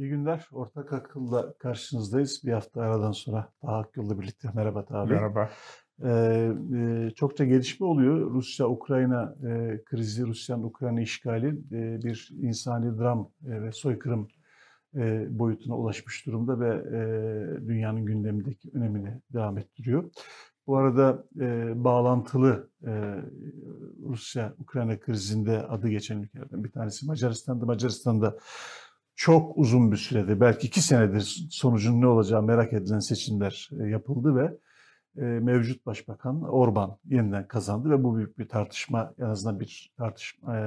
İyi günler. Ortak Akıl'la karşınızdayız. Bir hafta aradan sonra Taha Akgül'le birlikte. Merhaba Taha Bey. Merhaba. Ee, e, çokça gelişme oluyor. Rusya-Ukrayna e, krizi, Rusya'nın Ukrayna işgali e, bir insani dram e, ve soykırım e, boyutuna ulaşmış durumda ve e, dünyanın gündemindeki önemini devam ettiriyor. Bu arada e, bağlantılı e, Rusya-Ukrayna krizinde adı geçen ülkelerden bir tanesi Macaristan'da. Macaristan'da çok uzun bir sürede, belki iki senedir sonucun ne olacağı merak edilen seçimler e, yapıldı ve e, mevcut başbakan Orban yeniden kazandı ve bu büyük bir tartışma, en azından bir tartışma, e,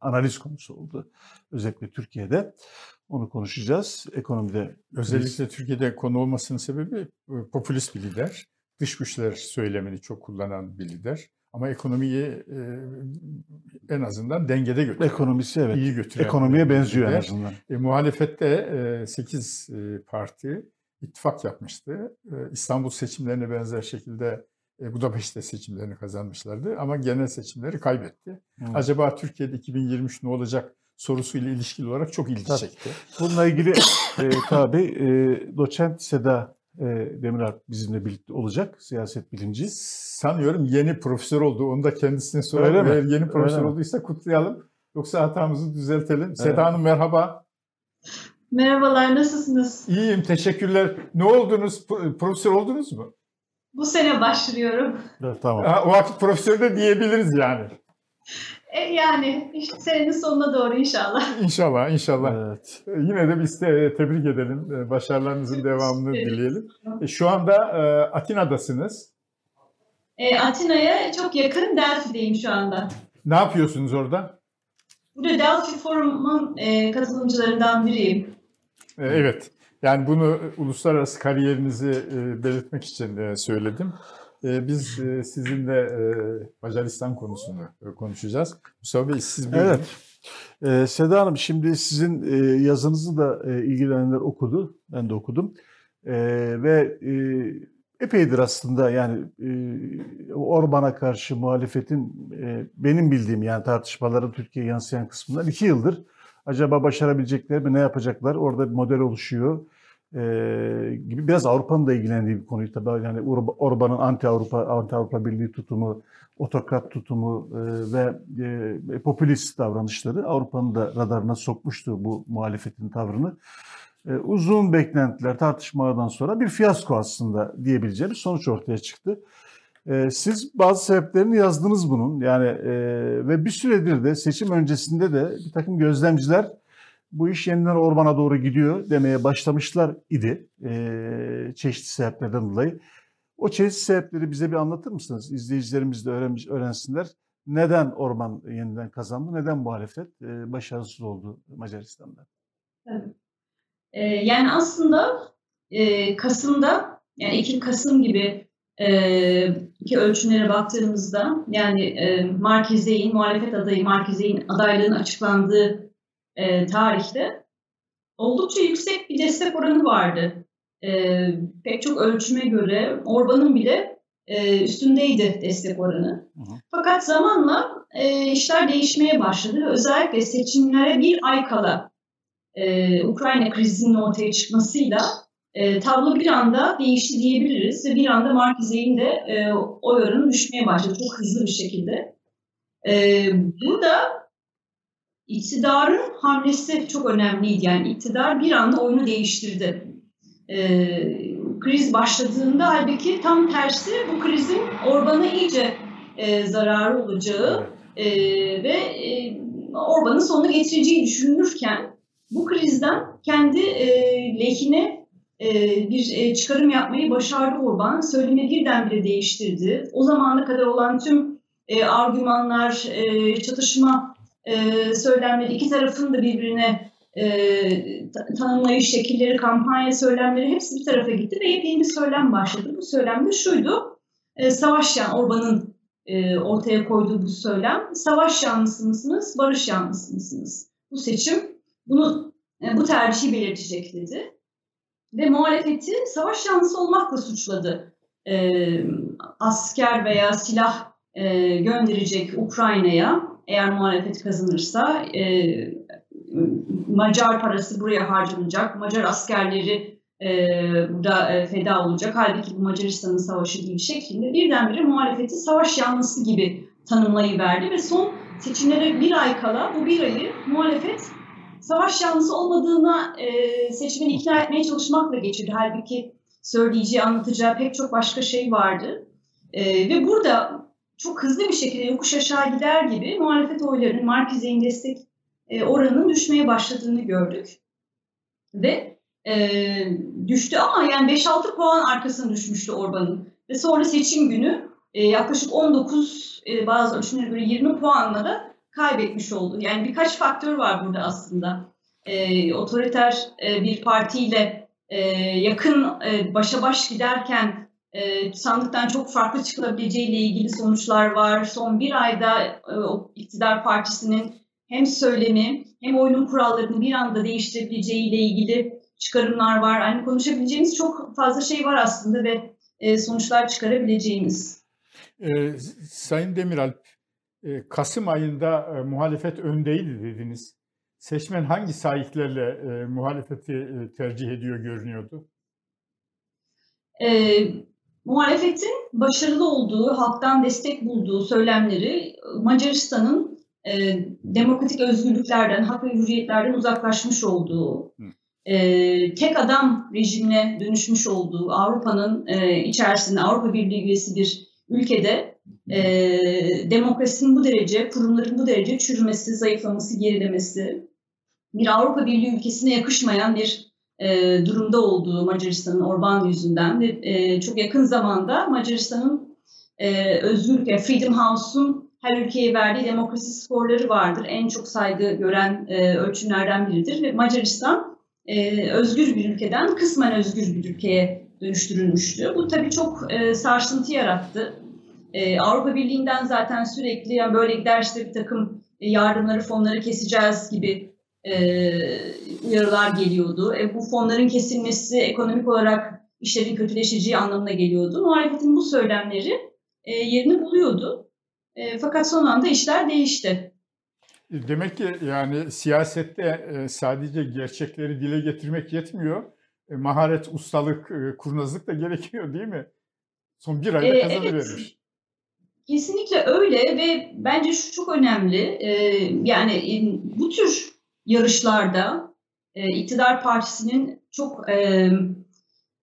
analiz konusu oldu. Özellikle Türkiye'de. Onu konuşacağız. Ekonomide özellikle Türkiye'de konu olmasının sebebi popülist bir lider. Dış güçler söylemini çok kullanan bir lider. Ama ekonomiyi e, en azından dengede götürüyor. Ekonomisi evet. İyi götürüyor. Ekonomiye benziyor en azından. E, muhalefette e, 8 e, parti ittifak yapmıştı. E, İstanbul seçimlerine benzer şekilde e, Budapeşte seçimlerini kazanmışlardı ama genel seçimleri kaybetti. Hmm. Acaba Türkiye'de 2023 ne olacak sorusuyla ilişkili olarak çok ilgi çekti. Bununla ilgili e, tabii e, doçent Seda e, Demiralp bizimle birlikte olacak siyaset bilimci. Sanıyorum yeni profesör oldu. Onu da kendisine soralım. Eğer yeni profesör Öyle olduysa mi? kutlayalım. Yoksa hatamızı düzeltelim. Evet. Seda Hanım merhaba. Merhabalar, nasılsınız? İyiyim, teşekkürler. Ne oldunuz? Profesör oldunuz mu? Bu sene başlıyorum. Evet, tamam. Ha, o vakit profesör de diyebiliriz yani. E, yani işte senenin sonuna doğru inşallah. İnşallah, inşallah. Evet. E, yine de biz de tebrik edelim. E, başarılarınızın devamını evet. dileyelim. Şu anda Atina'dasınız. E, Atina'ya çok yakın Delphi'deyim şu anda. Ne yapıyorsunuz orada? Burada Delphi Forum'un e, katılımcılarından biriyim. Evet. Yani bunu uluslararası kariyerinizi e, belirtmek için e, söyledim. E, biz e, sizinle e, Macaristan konusunu e, konuşacağız. Mustafa Bey siz buyurun. Evet. Ee, Seda Hanım şimdi sizin yazınızı da ilgilenenler okudu. Ben de okudum. E, ve epeydir aslında yani Orban'a karşı muhalefetin benim bildiğim yani tartışmaların Türkiye'ye yansıyan kısmından iki yıldır acaba başarabilecekler mi ne yapacaklar orada bir model oluşuyor e, gibi biraz Avrupa'nın da ilgilendiği bir konuyu tabii yani Orban'ın anti Avrupa anti Avrupa Birliği tutumu otokrat tutumu e, ve e, popülist davranışları Avrupa'nın da radarına sokmuştu bu muhalefetin tavrını. E, uzun beklentiler, tartışmalardan sonra bir fiyasko aslında diyebileceğimiz sonuç ortaya çıktı. E, siz bazı sebeplerini yazdınız bunun. Yani e, ve bir süredir de seçim öncesinde de bir takım gözlemciler bu iş yeniden Orban'a doğru gidiyor demeye başlamışlar idi çeşitli sebeplerden dolayı. O çeşitli sebepleri bize bir anlatır mısınız? İzleyicilerimiz de öğrenmiş, öğrensinler. Neden Orban yeniden kazandı? Neden muhalefet başarısız oldu Macaristan'da? E, yani aslında e, Kasım'da yani Ekim Kasım gibi e, iki ölçümlere baktığımızda yani e, Markize'in muhalefet adayı Markize'in adaylığının açıklandığı e, tarihte oldukça yüksek bir destek oranı vardı. E, pek çok ölçüme göre Orban'ın bile e, üstündeydi destek oranı. Hı hı. Fakat zamanla e, işler değişmeye başladı. Özellikle seçimlere bir ay kala e, Ukrayna krizinin ortaya çıkmasıyla e, tablo bir anda değişti diyebiliriz ve bir anda Markize'in de e, oy oranı düşmeye başladı çok hızlı bir şekilde. E, burada iktidarın hamlesi çok önemliydi. Yani iktidar bir anda oyunu değiştirdi. E, kriz başladığında halbuki tam tersi bu krizin Orban'a iyice e, zararı olacağı e, ve e, Orban'ın sonunu getireceği düşünülürken bu krizden kendi e, lehine e, bir e, çıkarım yapmayı başardı Orban. Söylemi birdenbire değiştirdi. O zamana kadar olan tüm e, argümanlar, e, çatışma e, söylemleri, iki tarafın da birbirine e, tanımlayış şekilleri, kampanya söylemleri hepsi bir tarafa gitti ve yepyeni bir söylem başladı. Bu söylem de şuydu, e, savaş yani Orban'ın e, ortaya koyduğu bu söylem, savaş yanlısı mısınız, barış yanlısı mısınız? Bu seçim bunu e, bu tercihi belirtecek dedi. Ve muhalefeti savaş yanlısı olmakla suçladı. E, asker veya silah e, gönderecek Ukrayna'ya eğer muhalefet kazanırsa e, Macar parası buraya harcanacak, Macar askerleri e, burada e, feda olacak. Halbuki bu Macaristan'ın savaşı değil şeklinde birdenbire muhalefeti savaş yanlısı gibi tanımlayıverdi ve son seçimlere bir ay kala bu bir ayı muhalefet savaş yanlısı olmadığına e, seçmeni ikna etmeye çalışmakla geçirdi. Halbuki söyleyeceği, anlatacağı pek çok başka şey vardı. E, ve burada çok hızlı bir şekilde yokuş aşağı gider gibi muhalefet oylarının Markize'in destek e, oranının düşmeye başladığını gördük. Ve e, düştü ama yani 5-6 puan arkasına düşmüştü Orban'ın. Ve sonra seçim günü e, yaklaşık 19 e, bazı ölçümlere göre 20 puanla da kaybetmiş oldu. Yani birkaç faktör var burada aslında. E, otoriter e, bir partiyle e, yakın e, başa baş giderken e, sandıktan çok farklı çıkılabileceğiyle ilgili sonuçlar var. Son bir ayda e, o iktidar partisinin hem söylemi hem oyunun kurallarını bir anda değiştirebileceğiyle ilgili çıkarımlar var. Yani konuşabileceğimiz çok fazla şey var aslında ve e, sonuçlar çıkarabileceğimiz. E, Sayın Demiralp, e, Kasım ayında e, muhalefet öndeydi dediniz. Seçmen hangi sahiplerle e, muhalefeti e, tercih ediyor görünüyordu? E, muhalefetin başarılı olduğu, halktan destek bulduğu söylemleri Macaristan'ın e, demokratik özgürlüklerden, hak ve hürriyetlerden uzaklaşmış olduğu, e, tek adam rejimine dönüşmüş olduğu, Avrupa'nın e, içerisinde Avrupa Birliği üyesi bir ülkede e, demokrasinin bu derece, kurumların bu derece çürümesi, zayıflaması, gerilemesi, bir Avrupa Birliği ülkesine yakışmayan bir e, durumda olduğu Macaristan'ın Orban yüzünden ve e, çok yakın zamanda Macaristan'ın e, özgürlük, yani Freedom House'un her ülkeye verdiği demokrasi skorları vardır. En çok saygı gören e, ölçümlerden biridir ve Macaristan e, özgür bir ülkeden kısmen özgür bir ülkeye dönüştürülmüştü. Bu tabii çok e, sarsıntı yarattı. E, Avrupa Birliği'nden zaten sürekli yani böyle giderse bir takım yardımları, fonları keseceğiz gibi uyarılar geliyordu. E, bu fonların kesilmesi ekonomik olarak işlerin kötüleşeceği anlamına geliyordu. Muhalefetin bu söylemleri e, yerini buluyordu. E, fakat son anda işler değişti. Demek ki yani siyasette e, sadece gerçekleri dile getirmek yetmiyor. E, maharet, ustalık, e, kurnazlık da gerekiyor değil mi? Son bir ayda kazanıvermiş. Evet. Kesinlikle öyle ve bence şu çok önemli. Yani bu tür yarışlarda iktidar partisinin çok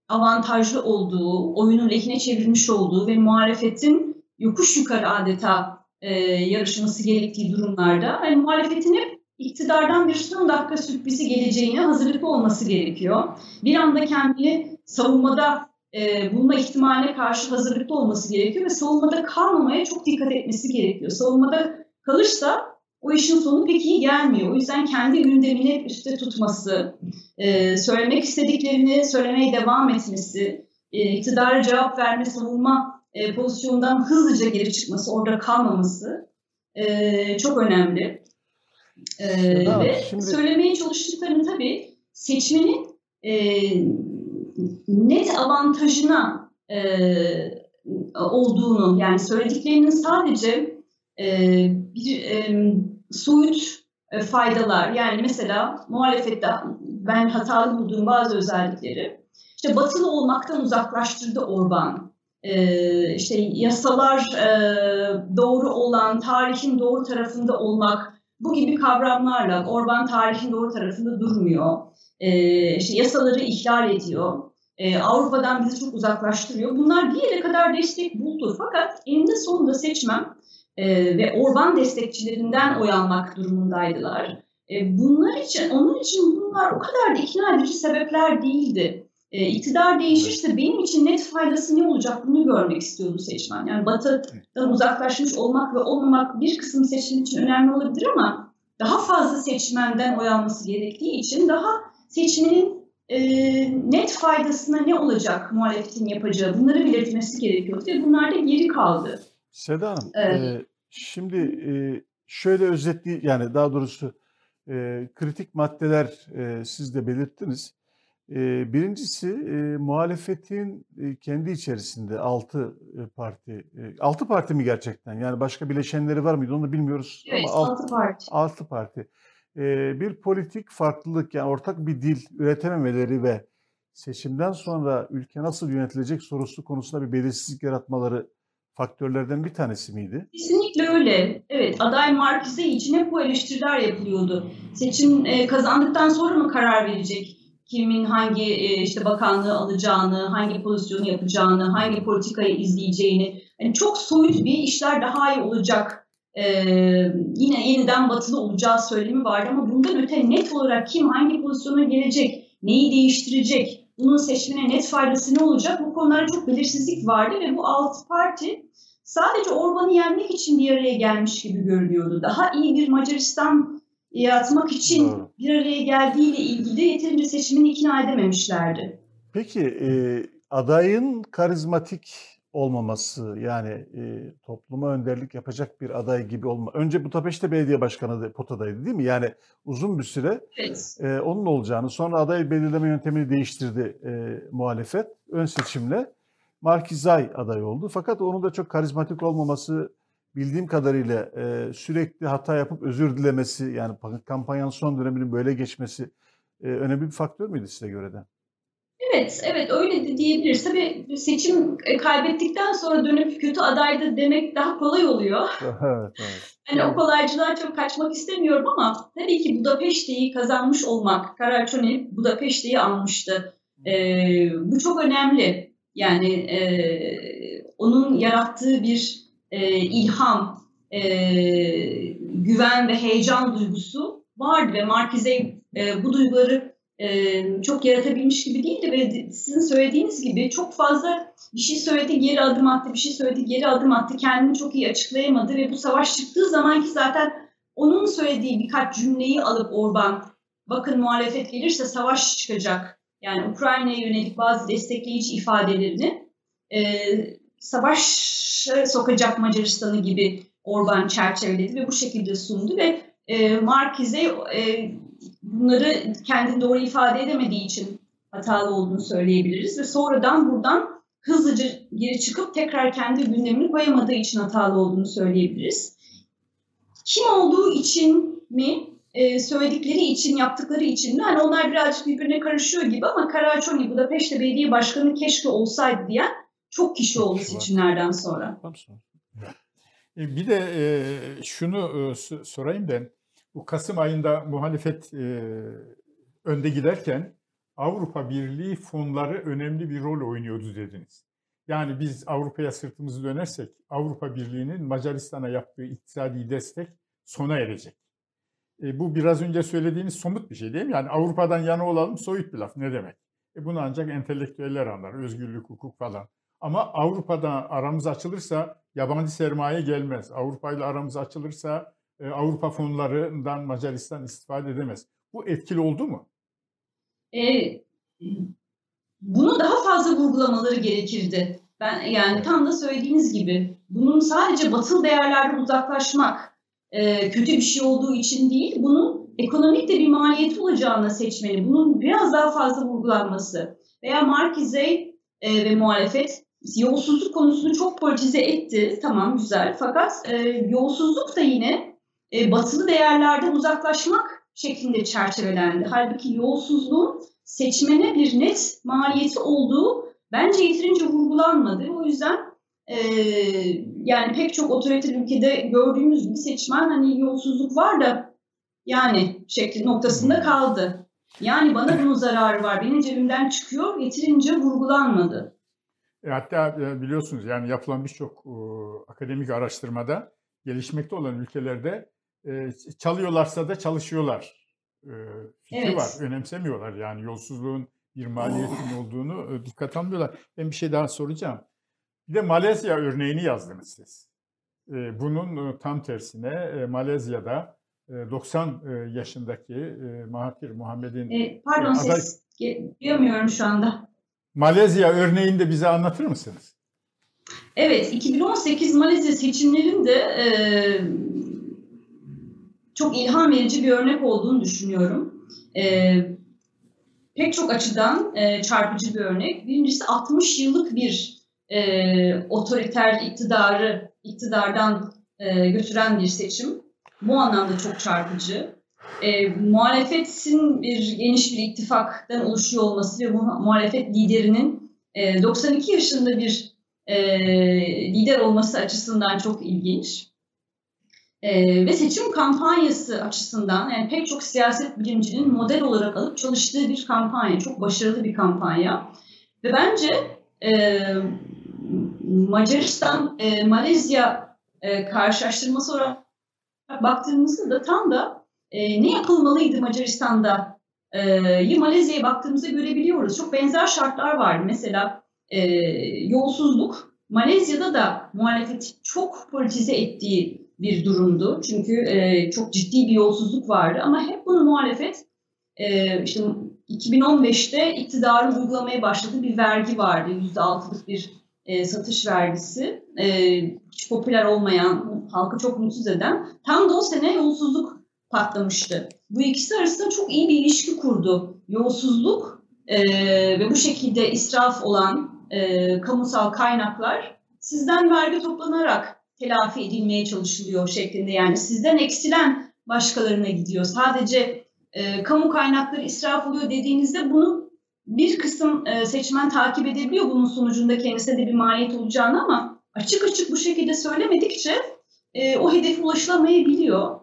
avantajlı olduğu, oyunun lehine çevrilmiş olduğu ve muhalefetin yokuş yukarı adeta e, yarışması gerektiği durumlarda yani muhalefetin hep iktidardan bir son dakika sürprizi geleceğine hazırlıklı olması gerekiyor. Bir anda kendini savunmada e, bulma ihtimaline karşı hazırlıklı olması gerekiyor ve savunmada kalmamaya çok dikkat etmesi gerekiyor. Savunmada kalırsa o işin sonu pek iyi gelmiyor. O yüzden kendi gündemini üstte tutması, e, söylemek istediklerini söylemeye devam etmesi, e, iktidara cevap verme, savunma e, pozisyondan hızlıca geri çıkması, orada kalmaması e, çok önemli. E, ve şimdi... söylemeye çalıştıklarını tabii seçmenin e, net avantajına e, olduğunu, yani söylediklerinin sadece e, bir e, soyut e, faydalar, yani mesela muhalefette ben hatalı bulduğum bazı özellikleri, işte batılı olmaktan uzaklaştırdı Orban e, işte yasalar e, doğru olan, tarihin doğru tarafında olmak bu gibi kavramlarla Orban tarihin doğru tarafında durmuyor. E, işte yasaları ihlal ediyor. E, Avrupa'dan bizi çok uzaklaştırıyor. Bunlar bir yere kadar destek buldu. Fakat eninde sonunda seçmem e, ve Orban destekçilerinden oy almak durumundaydılar. E, bunlar için, onlar için bunlar o kadar da ikna edici sebepler değildi. E, iktidar değişirse benim için net faydası ne olacak bunu görmek istiyordu seçmen. Yani batıdan uzaklaşmış olmak ve olmamak bir kısım seçmen için önemli olabilir ama daha fazla seçmenden oy alması gerektiği için daha seçmenin e, net faydasına ne olacak muhalefetin yapacağı bunları belirtmesi gerekiyordu ve bunlar da geri kaldı. Seda Hanım, evet. e, şimdi e, şöyle özetli yani daha doğrusu e, kritik maddeler e, siz de belirttiniz. Birincisi muhalefetin kendi içerisinde altı parti, altı parti mi gerçekten? Yani başka bileşenleri var mıydı onu da bilmiyoruz. Evet, ama altı parti. Altı parti. e, bir politik farklılık yani ortak bir dil üretememeleri ve seçimden sonra ülke nasıl yönetilecek sorusu konusunda bir belirsizlik yaratmaları faktörlerden bir tanesi miydi? Kesinlikle öyle. Evet, aday markize için hep bu eleştiriler yapılıyordu. Seçim e, kazandıktan sonra mı karar verecek? Kimin hangi e, işte bakanlığı alacağını, hangi pozisyonu yapacağını, hangi politikayı izleyeceğini. Yani çok soyut bir işler daha iyi olacak. E, yine yeniden batılı olacağı söylemi vardı ama bundan öte net olarak kim hangi pozisyona gelecek, neyi değiştirecek, bunun seçmene net faydası ne olacak? Bu konularda çok belirsizlik vardı ve bu altı parti sadece Orban'ı yenmek için bir araya gelmiş gibi görünüyordu. Daha iyi bir Macaristan yaratmak için Doğru. bir araya geldiğiyle ilgili yeterince seçimini ikna edememişlerdi. Peki e, adayın karizmatik olmaması yani e, topluma önderlik yapacak bir aday gibi olma. Önce Budapeşte Belediye Başkanı da potadaydı değil mi? Yani uzun bir süre evet. e, onun olacağını sonra aday belirleme yöntemini değiştirdi e, muhalefet ön seçimle. Markizay aday oldu. Fakat onun da çok karizmatik olmaması bildiğim kadarıyla e, sürekli hata yapıp özür dilemesi yani kampanyanın son döneminin böyle geçmesi e, önemli bir faktör müydü size göre de? Evet, evet öyle de diyebiliriz. Tabii seçim e, kaybettikten sonra dönüp kötü adaydı demek daha kolay oluyor. evet, evet. Hani o kolaycılığa çok kaçmak istemiyorum ama tabii ki Budapeşte'yi kazanmış olmak, Karaçoni Budapeşte'yi almıştı. Ee, bu çok önemli. Yani e, onun yarattığı bir e, ilham, e, güven ve heyecan duygusu vardı ve Markize e, bu duyguları çok yaratabilmiş gibi değildi ve sizin söylediğiniz gibi çok fazla bir şey söyledi geri adım attı, bir şey söyledi geri adım attı. Kendini çok iyi açıklayamadı ve bu savaş çıktığı zaman ki zaten onun söylediği birkaç cümleyi alıp Orban bakın muhalefet gelirse savaş çıkacak. Yani Ukrayna'ya yönelik bazı destekleyici ifadelerini e, savaşa sokacak Macaristan'ı gibi Orban çerçeveledi ve bu şekilde sundu ve e, Markize e, bunları kendini doğru ifade edemediği için hatalı olduğunu söyleyebiliriz ve sonradan buradan hızlıca geri çıkıp tekrar kendi gündemini koyamadığı için hatalı olduğunu söyleyebiliriz. Kim olduğu için mi, e, söyledikleri için, yaptıkları için mi? Hani onlar birazcık birbirine karışıyor gibi ama Karaçoni Budapeşte Belediye Başkanı keşke olsaydı diyen çok kişi oldu seçimlerden sonra. E, bir de e, şunu sorayım ben bu Kasım ayında muhalefet e, önde giderken Avrupa Birliği fonları önemli bir rol oynuyordu dediniz. Yani biz Avrupa'ya sırtımızı dönersek Avrupa Birliği'nin Macaristan'a yaptığı iktisadi destek sona erecek. E, bu biraz önce söylediğiniz somut bir şey değil mi? Yani Avrupa'dan yana olalım soyut bir laf ne demek? E, bunu ancak entelektüeller anlar, özgürlük, hukuk falan. Ama Avrupa'da aramız açılırsa yabancı sermaye gelmez. Avrupa ile aramız açılırsa Avrupa fonlarından Macaristan istifade edemez. Bu etkili oldu mu? E, bunu daha fazla vurgulamaları gerekirdi. Ben yani tam da söylediğiniz gibi bunun sadece batıl değerlerden uzaklaşmak e, kötü bir şey olduğu için değil, bunun ekonomik de bir maliyeti olacağını seçmeni, bunun biraz daha fazla vurgulanması veya Markize e, ve muhalefet yolsuzluk konusunu çok politize etti. Tamam güzel fakat e, yolsuzluk da yine e, batılı değerlerden uzaklaşmak şeklinde çerçevelendi. Halbuki yolsuzluğun seçmene bir net maliyeti olduğu bence yeterince vurgulanmadı. O yüzden e, yani pek çok otoriter ülkede gördüğümüz gibi seçmen hani yolsuzluk var da yani şekli noktasında kaldı. Yani bana bunun zararı var, benim cebimden çıkıyor, yeterince vurgulanmadı. E, hatta e, biliyorsunuz yani yapılan birçok akademik araştırmada gelişmekte olan ülkelerde çalıyorlarsa da çalışıyorlar fikri evet. var. Önemsemiyorlar yani yolsuzluğun bir maliyetin olduğunu dikkat almıyorlar. Ben bir şey daha soracağım. Bir de Malezya örneğini yazdınız siz. Bunun tam tersine Malezya'da 90 yaşındaki Mahathir Muhammed'in... E, pardon aday... ses duyamıyorum şu anda. Malezya örneğini de bize anlatır mısınız? Evet, 2018 Malezya seçimlerinde e, çok ilham verici bir örnek olduğunu düşünüyorum. E, pek çok açıdan e, çarpıcı bir örnek. Birincisi 60 yıllık bir e, otoriter iktidarı iktidardan e, götüren bir seçim. Bu anlamda çok çarpıcı. e, muhalefetin bir geniş bir ittifaktan oluşuyor olması ve bu muhalefet liderinin e, 92 yaşında bir e, lider olması açısından çok ilginç. E, ve seçim kampanyası açısından yani pek çok siyaset bilimcinin model olarak alıp çalıştığı bir kampanya. Çok başarılı bir kampanya. Ve bence e, Macaristan, e, Malezya e, karşılaştırması olarak baktığımızda da tam da e, ne yapılmalıydı Macaristan'da e, Malezya'ya baktığımızda görebiliyoruz. Çok benzer şartlar vardı. Mesela e, yolsuzluk Malezya'da da muhalefet çok politize ettiği bir durumdu. Çünkü e, çok ciddi bir yolsuzluk vardı ama hep bunu muhalefet e, işte 2015'te iktidarı uygulamaya başladığı bir vergi vardı. %6'lık bir e, satış vergisi. E, hiç popüler olmayan, halkı çok mutsuz eden. Tam da o sene yolsuzluk patlamıştı. Bu ikisi arasında çok iyi bir ilişki kurdu. Yolsuzluk e, ve bu şekilde israf olan e, kamusal kaynaklar sizden vergi toplanarak telafi edilmeye çalışılıyor şeklinde. Yani sizden eksilen başkalarına gidiyor. Sadece e, kamu kaynakları israf oluyor dediğinizde bunu bir kısım e, seçmen takip edebiliyor bunun sonucunda kendisine de bir maliyet olacağını ama açık açık bu şekilde söylemedikçe e, o hedefe ulaşılamayabiliyor.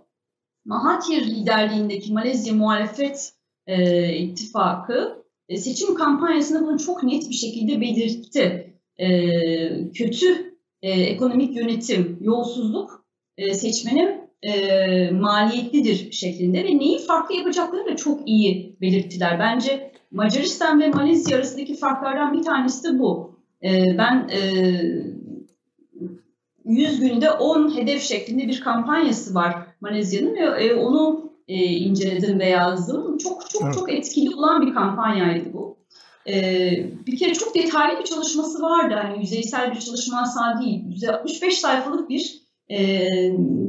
Mahathir liderliğindeki Malezya Muhalefet e, İttifakı e, seçim kampanyasında bunu çok net bir şekilde belirtti. E, kötü e, ekonomik yönetim, yolsuzluk e, seçmenin e, maliyetlidir şeklinde ve neyi farklı yapacaklarını da çok iyi belirttiler. Bence Macaristan ve Malezya arasındaki farklardan bir tanesi de bu. E, ben e, 100 günde 10 hedef şeklinde bir kampanyası var Malezya'nın ve e, onu e, inceledim ve yazdım. Çok çok evet. çok etkili olan bir kampanyaydı bu. E, bir kere çok detaylı bir çalışması vardı. Hani yüzeysel bir çalışma asla değil. 165 sayfalık bir e,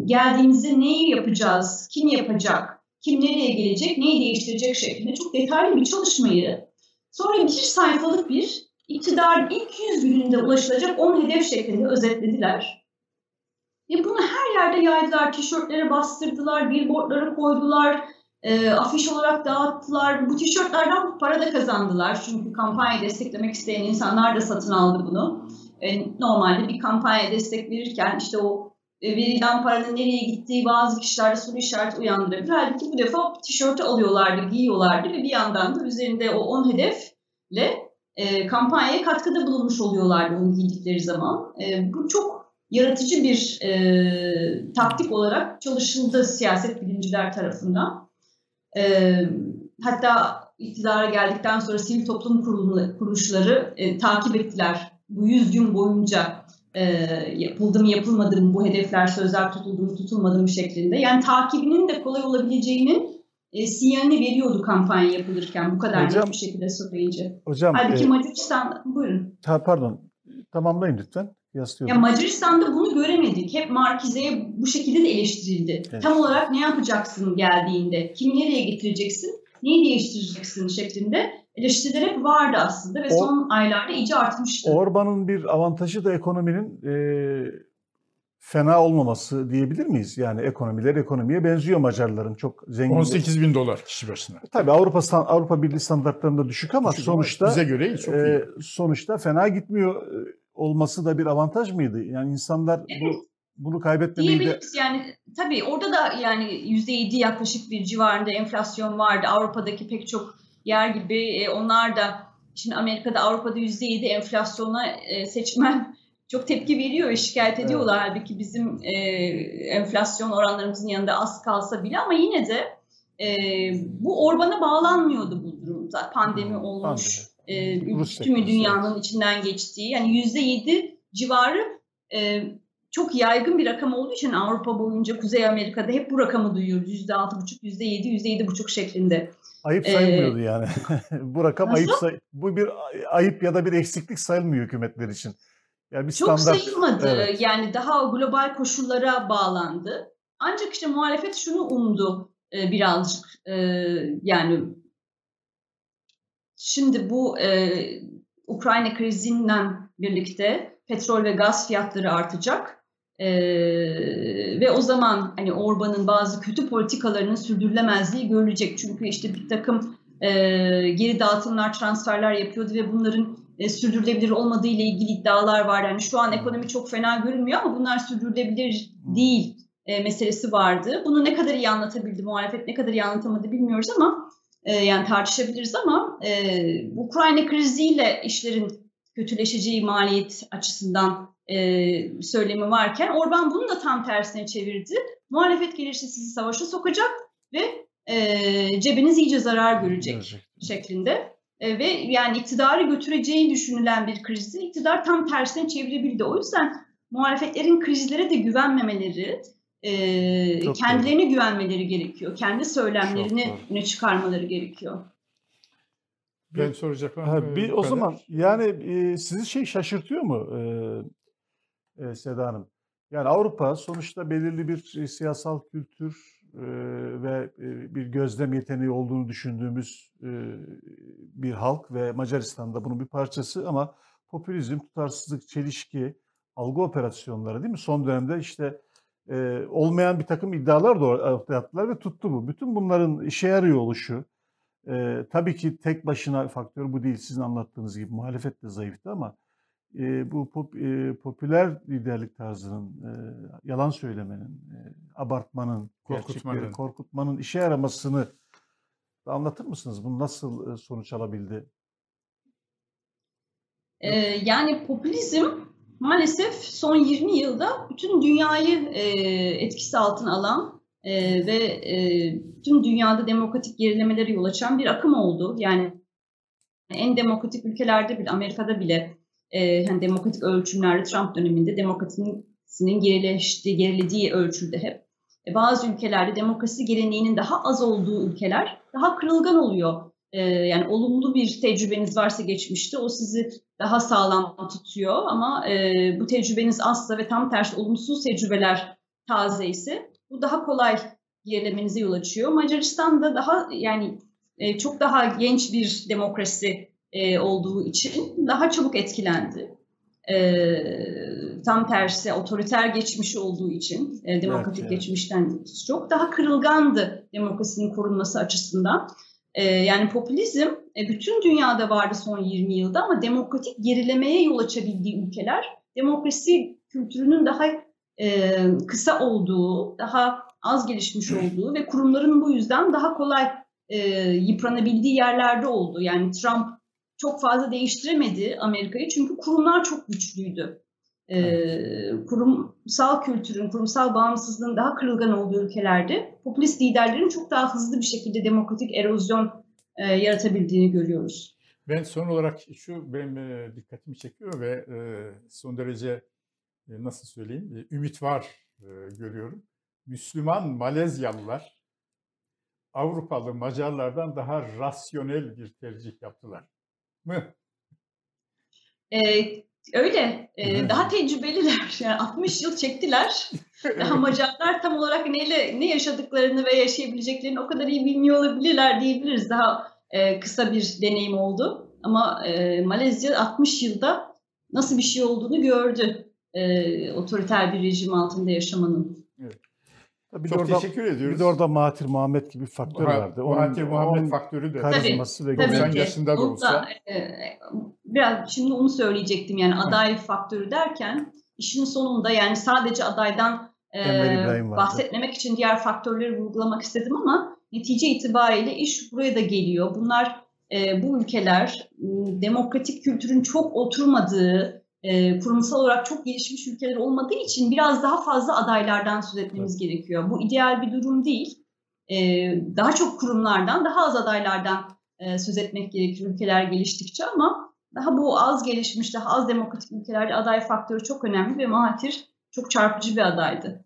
geldiğimizde neyi yapacağız, kim yapacak, kim nereye gelecek, neyi değiştirecek şeklinde çok detaylı bir çalışmayı sonra bir sayfalık bir iktidar ilk 100 gününde ulaşılacak 10 hedef şeklinde özetlediler. Ve bunu her yerde yaydılar, tişörtlere bastırdılar, billboardlara koydular, e, afiş olarak dağıttılar. Bu tişörtlerden para da kazandılar. Çünkü kampanyayı desteklemek isteyen insanlar da satın aldı bunu. E, normalde bir kampanya destek verirken işte o e, verilen paranın nereye gittiği bazı kişilerde soru işareti uyandırabilir. Halbuki bu defa tişörtü alıyorlardı, giyiyorlardı ve bir yandan da üzerinde o 10 hedefle e, kampanyaya katkıda bulunmuş oluyorlardı onu giydikleri zaman. E, bu çok yaratıcı bir e, taktik olarak çalışıldı siyaset bilimciler tarafından. E, hatta iktidara geldikten sonra sivil toplum kuruluşları e, takip ettiler bu 100 gün boyunca e, yapıldı mı yapılmadı mı bu hedefler sözler tutuldu mu tutulmadı mı şeklinde. Yani takibinin de kolay olabileceğinin e, sinyalini veriyordu kampanya yapılırken bu kadar hocam, net bir şekilde söyleyince. Hocam, Halbuki e, Macaristan, buyurun. Ta, pardon, tamamlayın lütfen. Ya Macaristan'da bunu göremedik. Hep Markize'ye bu şekilde de eleştirildi. Evet. Tam olarak ne yapacaksın geldiğinde, kimi nereye getireceksin, neyi değiştireceksin şeklinde eleştiriler hep vardı aslında ve o, son aylarda iyice artmıştı. Orban'ın bir avantajı da ekonominin e, fena olmaması diyebilir miyiz? Yani ekonomiler ekonomiye benziyor Macarların çok zengin. 18 bin dolar kişi başına. Tabii Avrupa Avrupa Birliği standartlarında düşük ama düşük sonuçta bize göre çok iyi. E, sonuçta fena gitmiyor e, olması da bir avantaj mıydı? Yani insanlar evet. bu bunu kaybetmemeyi de... Yani tabii orada da yani %7 yaklaşık bir civarında enflasyon vardı. Avrupa'daki pek çok yer gibi e, onlar da şimdi Amerika'da Avrupa'da %7 enflasyona e, seçmen çok tepki veriyor ve şikayet ediyorlar. Evet. Halbuki bizim e, enflasyon oranlarımızın yanında az kalsa bile ama yine de e, bu Orban'a bağlanmıyordu bu durumda. Pandemi olmuş, e, tümü dünyanın içinden geçtiği. Yani yüzde yedi civarı e, çok yaygın bir rakam olduğu için Avrupa boyunca Kuzey Amerika'da hep bu rakamı duyuyoruz. Yüzde altı buçuk, yüzde yedi, yüzde yedi buçuk şeklinde. Ayıp sayılmıyordu ee, yani. bu rakam nasıl? ayıp say bu bir ayıp ya da bir eksiklik sayılmıyor hükümetler için. Yani bir Çok standart, sayılmadı. Evet. Yani daha global koşullara bağlandı. Ancak işte muhalefet şunu umdu e, birazcık. E, yani şimdi bu e, Ukrayna krizinden birlikte petrol ve gaz fiyatları artacak. E, ve o zaman hani Orban'ın bazı kötü politikalarının sürdürülemezliği görülecek. Çünkü işte bir takım e, geri dağıtımlar, transferler yapıyordu ve bunların e, sürdürülebilir olmadığı ile ilgili iddialar var. Yani şu an ekonomi çok fena görünmüyor ama bunlar sürdürülebilir değil e, meselesi vardı. Bunu ne kadar iyi anlatabildi muhalefet, ne kadar iyi anlatamadı bilmiyoruz ama e, yani tartışabiliriz ama e, Ukrayna kriziyle işlerin kötüleşeceği maliyet açısından e, söylemi varken Orban bunu da tam tersine çevirdi. Muhalefet gelirse sizi savaşa sokacak ve e, cebiniz iyice zarar görecek Gerçekten. şeklinde. E, ve yani iktidarı götüreceği düşünülen bir krizi iktidar tam tersine çevirebildi. O yüzden muhalefetlerin krizlere de güvenmemeleri, e, kendilerine doğru. güvenmeleri gerekiyor. Kendi söylemlerini öne çıkarmaları gerekiyor. Ben soracaklar. Ha, bir, o zaman yani e, sizi şey şaşırtıyor mu e, e, Seda Hanım? Yani Avrupa sonuçta belirli bir e, siyasal kültür e, ve e, bir gözlem yeteneği olduğunu düşündüğümüz e, bir halk ve Macaristan'da bunun bir parçası ama popülizm, tutarsızlık, çelişki, algı operasyonları değil mi? Son dönemde işte e, olmayan bir takım iddialar da ortaya attılar ve tuttu bu. Bütün bunların işe yarıyor oluşu, e, tabii ki tek başına faktör bu değil. Sizin anlattığınız gibi muhalefet de zayıftı ama e, bu pop, e, popüler liderlik tarzının, e, yalan söylemenin, e, abartmanın, korkutmanın. korkutmanın işe yaramasını anlatır mısınız? Bu nasıl e, sonuç alabildi? Ee, yani popülizm maalesef son 20 yılda bütün dünyayı e, etkisi altına alan e, ve e, tüm dünyada demokratik gerilemelere yol açan bir akım oldu. Yani en demokratik ülkelerde bile, Amerika'da bile e, yani demokratik ölçümlerde Trump döneminde demokrasinin gerileştiği, gerilediği ölçülde hep. E, bazı ülkelerde demokrasi geleneğinin daha az olduğu ülkeler daha kırılgan oluyor. E, yani olumlu bir tecrübeniz varsa geçmişte o sizi daha sağlam tutuyor ama e, bu tecrübeniz azsa ve tam tersi olumsuz tecrübeler taze ise bu daha kolay gerilemenize yol açıyor. Macaristan'da daha yani e, çok daha genç bir demokrasi e, olduğu için daha çabuk etkilendi. E, tam tersi otoriter geçmişi olduğu için e, demokratik evet, geçmişten çok daha kırılgandı demokrasinin korunması açısından. E, yani popülizm e, bütün dünyada vardı son 20 yılda ama demokratik gerilemeye yol açabildiği ülkeler demokrasi kültürünün daha e, kısa olduğu, daha az gelişmiş olduğu ve kurumların bu yüzden daha kolay e, yıpranabildiği yerlerde oldu. Yani Trump çok fazla değiştiremedi Amerika'yı çünkü kurumlar çok güçlüydü. Ee, kurumsal kültürün, kurumsal bağımsızlığın daha kırılgan olduğu ülkelerde popülist liderlerin çok daha hızlı bir şekilde demokratik erozyon e, yaratabildiğini görüyoruz. Ben son olarak şu benim e, dikkatimi çekiyor ve e, son derece e, nasıl söyleyeyim e, ümit var e, görüyorum. Müslüman Malezyalılar Avrupalı Macarlardan daha rasyonel bir tercih yaptılar mı? Ee, öyle. Ee, daha tecrübeliler. Yani 60 yıl çektiler. Daha Macarlar tam olarak neyle ne yaşadıklarını ve yaşayabileceklerini o kadar iyi bilmiyor olabilirler diyebiliriz. Daha e, kısa bir deneyim oldu. Ama e, Malezya 60 yılda nasıl bir şey olduğunu gördü. E, otoriter bir rejim altında yaşamanın. Evet. Bir Çok orada, teşekkür ediyoruz. Bir de orada Mahatir Muhammed gibi bir faktör ha, vardı. Mahatir Muhammed faktörü de. Karizması tabii, ve tabii 90 yaşında da olsa. Da, e, biraz şimdi onu söyleyecektim yani aday faktörü derken işin sonunda yani sadece adaydan e, bahsetmemek için diğer faktörleri vurgulamak istedim ama netice itibariyle iş buraya da geliyor. Bunlar e, bu ülkeler demokratik kültürün çok oturmadığı, e, kurumsal olarak çok gelişmiş ülkeler olmadığı için biraz daha fazla adaylardan söz etmemiz evet. gerekiyor. Bu ideal bir durum değil. E, daha çok kurumlardan, daha az adaylardan e, söz etmek gerekiyor ülkeler geliştikçe ama daha bu az gelişmiş, daha az demokratik ülkelerde aday faktörü çok önemli ve Mahatir çok çarpıcı bir adaydı.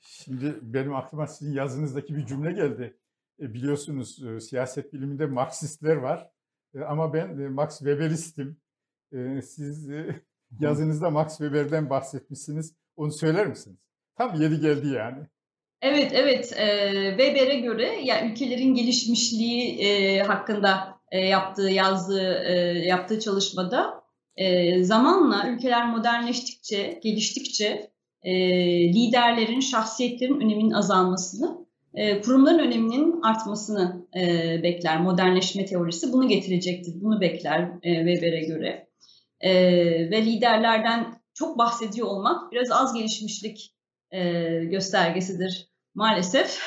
Şimdi benim aklıma sizin yazınızdaki bir cümle geldi. E, biliyorsunuz e, siyaset biliminde Marksistler var. E, ama ben e, Max Weberistim. E, siz e, yazınızda Max Weber'den bahsetmişsiniz. Onu söyler misiniz? Tam yeri geldi yani. Evet, evet. E, Weber'e göre ya ülkelerin gelişmişliği e, hakkında e, yaptığı, yazdığı, e, yaptığı çalışmada e, zamanla ülkeler modernleştikçe, geliştikçe e, liderlerin, şahsiyetlerin öneminin azalmasını, e, kurumların öneminin artmasını e, bekler. Modernleşme teorisi bunu getirecektir, bunu bekler e, Weber'e göre. E, ve liderlerden çok bahsediyor olmak biraz az gelişmişlik e, göstergesidir maalesef.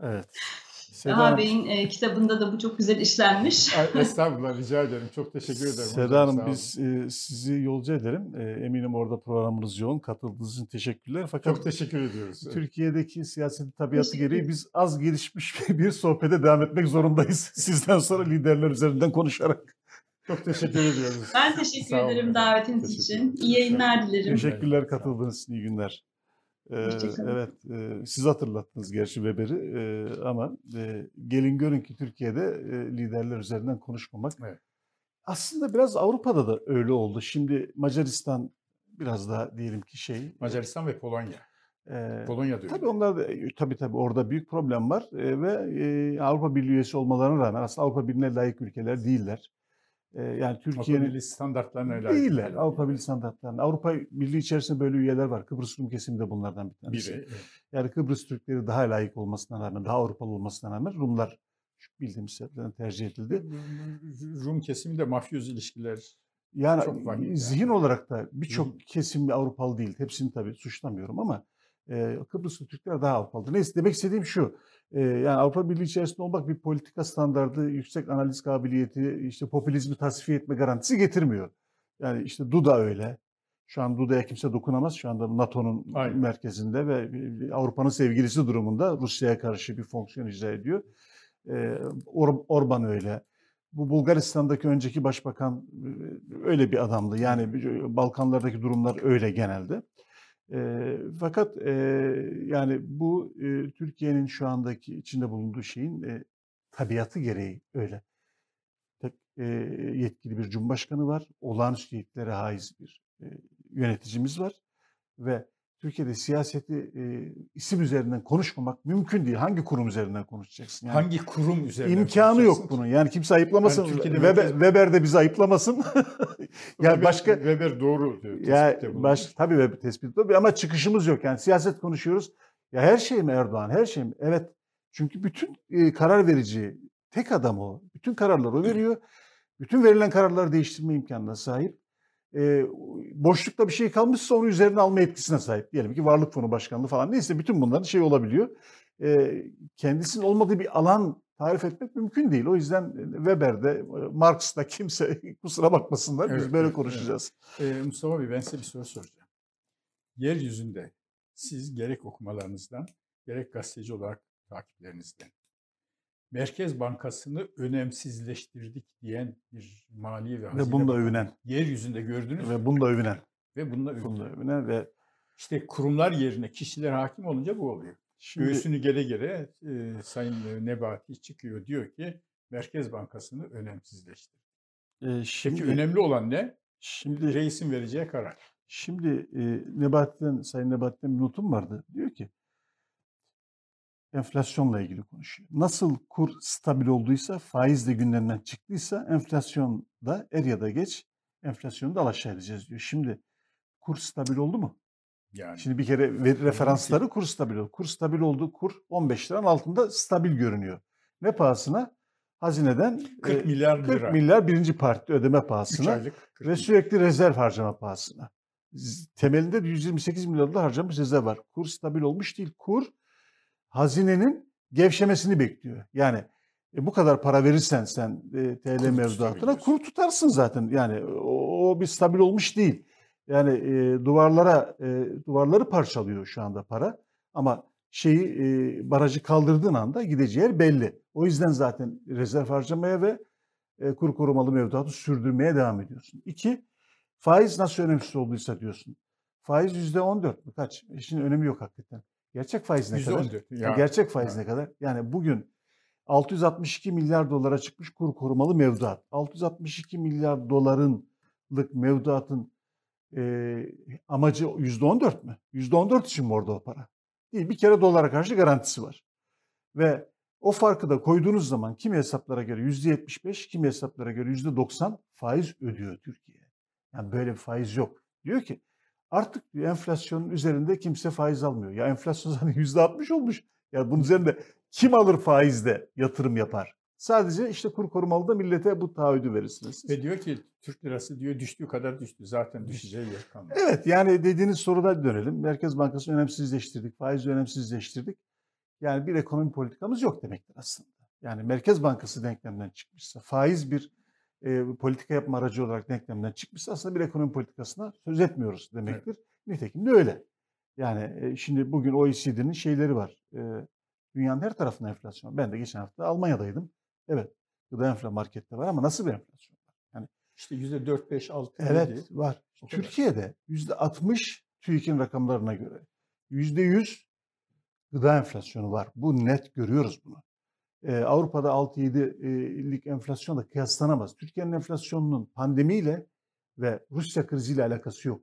Evet. Seda Daha Bey'in e, kitabında da bu çok güzel işlenmiş. Estağfurullah rica ederim. Çok teşekkür ederim. Seda Hanım biz e, sizi yolcu ederim. E, eminim orada programınız yoğun. Katıldığınız için teşekkürler. Fakat çok teşekkür ediyoruz. Türkiye'deki siyaset tabiatı gereği biz az gelişmiş bir sohbete devam etmek zorundayız. Sizden sonra liderler üzerinden konuşarak. Çok teşekkür ediyoruz. Ben teşekkür ederim davetiniz için. İyi yayınlar dilerim. Teşekkürler katıldığınız için. İyi günler. Ee, evet, e, siz hatırlattınız gerçi Weber'i e, ama e, gelin görün ki Türkiye'de e, liderler üzerinden konuşmamak. Evet. Aslında biraz Avrupa'da da öyle oldu. Şimdi Macaristan biraz daha diyelim ki şey. Macaristan ve Polonya. E, Polonya diyor. Tabii onlar da, tabii tabii orada büyük problem var e, ve e, Avrupa Birliği üyesi olmalarına rağmen aslında Avrupa Birliği'ne layık ülkeler değiller yani Türkiye'nin Avrupa standartlarına layık. Değiller. Avrupa Birliği standartlarına. Avrupa Birliği içerisinde böyle üyeler var. Kıbrıs Rum kesimi de bunlardan bir tanesi. Biri, evet. Yani Kıbrıs Türkleri daha layık olmasına rağmen, daha Avrupalı olmasına rağmen Rumlar bildiğimiz sebeplerden tercih edildi. Rum kesimi de mafyoz ilişkiler yani çok. Zihin yani. olarak da birçok kesim Avrupalı değil. Hepsini tabii suçlamıyorum ama e, Kıbrıslı Türkler daha Avrupalı. Neyse demek istediğim şu. E, yani Avrupa Birliği içerisinde olmak bir politika standardı, yüksek analiz kabiliyeti, işte popülizmi tasfiye etme garantisi getirmiyor. Yani işte Duda öyle. Şu an Duda'ya kimse dokunamaz. Şu anda NATO'nun merkezinde ve Avrupa'nın sevgilisi durumunda Rusya'ya karşı bir fonksiyon icra ediyor. Ee, Or Orban öyle. Bu Bulgaristan'daki önceki başbakan öyle bir adamdı. Yani Balkanlardaki durumlar öyle genelde. E, fakat e, yani bu e, Türkiye'nin şu andaki içinde bulunduğu şeyin e, tabiatı gereği öyle. Tek e, yetkili bir cumhurbaşkanı var, olağanüstü yetkilere haiz bir e, yöneticimiz var ve Türkiye'de siyaseti e, isim üzerinden konuşmamak mümkün değil. Hangi kurum üzerinden konuşacaksın? Yani Hangi kurum üzerinden İmkanı yok bunun. Yani kimse ayıplamasın. Yani Weber, merkez... Weber de bizi ayıplamasın. yani Weber, başka Weber doğru diyor. Ya baş, tabii Weber tespit doğru ama çıkışımız yok. Yani siyaset konuşuyoruz. Ya her şey mi Erdoğan? Her şey mi? Evet. Çünkü bütün e, karar verici tek adam o. Bütün kararları o veriyor. Bütün verilen kararları değiştirme imkanına sahip e, boşlukta bir şey kalmışsa onu üzerine alma etkisine sahip. Diyelim ki varlık fonu başkanlığı falan neyse bütün bunların şey olabiliyor. E, kendisinin olmadığı bir alan tarif etmek mümkün değil. O yüzden Weber'de, Marx'ta kimse kusura bakmasınlar evet, biz böyle evet, konuşacağız. Evet. Ee, Mustafa Bey ben size bir soru soracağım. Yeryüzünde siz gerek okumalarınızdan gerek gazeteci olarak takiplerinizden Merkez Bankası'nı önemsizleştirdik diyen bir mali ve hazine ve bunda övünen yeryüzünde gördünüz ve bunda övünen ve bunda övünen. bunda övünen ve işte kurumlar yerine kişiler hakim olunca bu oluyor. Şimdi, Göğsünü gere gere e, Sayın Nebati çıkıyor diyor ki Merkez Bankası'nı önemsizleştir. E, şimdi, Peki önemli olan ne? Şimdi reisin vereceği karar. Şimdi e, Nebati'den, Sayın Nebati'den bir notum vardı. Diyor ki enflasyonla ilgili konuşuyor. Nasıl kur stabil olduysa, faiz de gündemden çıktıysa enflasyon da er ya da geç enflasyonu da alaşağı edeceğiz diyor. Şimdi kur stabil oldu mu? Yani. Şimdi bir kere referansları kur stabil oldu. Kur stabil oldu. Kur 15 liranın altında stabil görünüyor. Ne pahasına? Hazineden 40 milyar 40 lira. milyar birinci parti ödeme pahasına ve sürekli rezerv harcama pahasına. Temelinde 128 milyar dolar harcamış rezerv var. Kur stabil olmuş değil. Kur hazinenin gevşemesini bekliyor. Yani e, bu kadar para verirsen sen e, TL mevduatına kur tutarsın zaten. Yani o, o bir stabil olmuş değil. Yani e, duvarlara e, duvarları parçalıyor şu anda para. Ama şeyi e, barajı kaldırdığın anda gideceği yer belli. O yüzden zaten rezerv harcamaya ve e, kur korumalı mevduatı sürdürmeye devam ediyorsun. İki, faiz nasıl önemsiz olduysa diyorsun. Faiz yüzde on dört mü? Kaç? İşin önemi yok hakikaten. Gerçek faiz ne kadar? Ya. Gerçek faiz ne kadar? Yani bugün 662 milyar dolara çıkmış kur korumalı mevduat. 662 milyar dolarınlık mevduatın e, amacı %14 mü? %14 için mi orada o para? Değil. Bir kere dolara karşı garantisi var. Ve o farkı da koyduğunuz zaman kimi hesaplara göre %75, kimi hesaplara göre %90 faiz ödüyor Türkiye. Yani böyle bir faiz yok. Diyor ki Artık diyor, enflasyonun üzerinde kimse faiz almıyor. Ya enflasyon zaten %60 olmuş. Ya bunun üzerinde kim alır faizde yatırım yapar? Sadece işte kur korumalı da millete bu taahhüdü verirsiniz. Ve diyor ki Türk lirası diyor düştüğü kadar düştü. Zaten düşeceği yer kalmadı. Evet yani dediğiniz soruda dönelim. Merkez Bankası önemsizleştirdik, faizi önemsizleştirdik. Yani bir ekonomi politikamız yok demektir aslında. Yani Merkez Bankası denklemden çıkmışsa, faiz bir e, politika yapma aracı olarak denklemden çıkmışsa aslında bir ekonomi politikasına söz etmiyoruz demektir. Evet. Nitekim de öyle. Yani e, şimdi bugün OECD'nin şeyleri var. E, dünyanın her tarafında enflasyon. Ben de geçen hafta Almanya'daydım. Evet. Gıda enflasyon markette var ama nasıl bir enflasyon var? Yani işte yüzde dört, beş, altı. Evet var. O Türkiye'de yüzde altmış TÜİK'in rakamlarına göre. Yüzde yüz gıda enflasyonu var. Bu net görüyoruz bunu. Ee, Avrupa'da 6-7'lik enflasyonla kıyaslanamaz. Türkiye'nin enflasyonunun pandemiyle ve Rusya kriziyle alakası yok.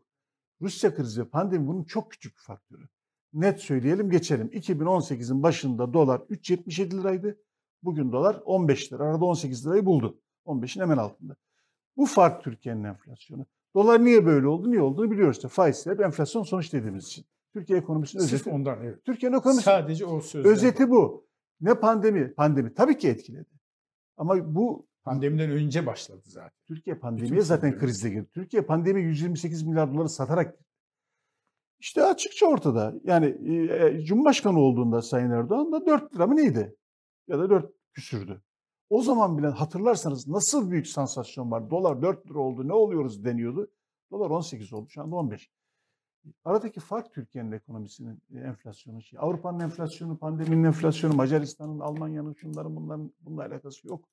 Rusya krizi ve pandemi bunun çok küçük bir faktörü. Net söyleyelim geçelim. 2018'in başında dolar 3.77 liraydı. Bugün dolar 15 lira. Arada 18 lirayı buldu. 15'in hemen altında. Bu fark Türkiye'nin enflasyonu. Dolar niye böyle oldu? Niye olduğunu biliyoruz işte. Faiz hep enflasyon sonuç dediğimiz için. Türkiye ekonomisinin Sırf özeti. ondan evet. Türkiye'nin ekonomisi. Sadece o sözler. Özeti bu. Ne pandemi? Pandemi tabii ki etkiledi. Ama bu pandemiden önce başladı zaten. Türkiye pandemiye zaten krizle girdi. Türkiye pandemi 128 milyar doları satarak girdi. İşte açıkça ortada. Yani e, Cumhurbaşkanı olduğunda Sayın Erdoğan da 4 lira mı neydi? Ya da 4 küsürdü. O zaman bile hatırlarsanız nasıl büyük sansasyon var. Dolar 4 lira oldu ne oluyoruz deniyordu. Dolar 18 oldu şu anda 15. Aradaki fark Türkiye'nin ekonomisinin enflasyonu. Şey. Avrupa'nın enflasyonu, pandeminin enflasyonu, Macaristan'ın, Almanya'nın, şunların bunların bununla alakası yok.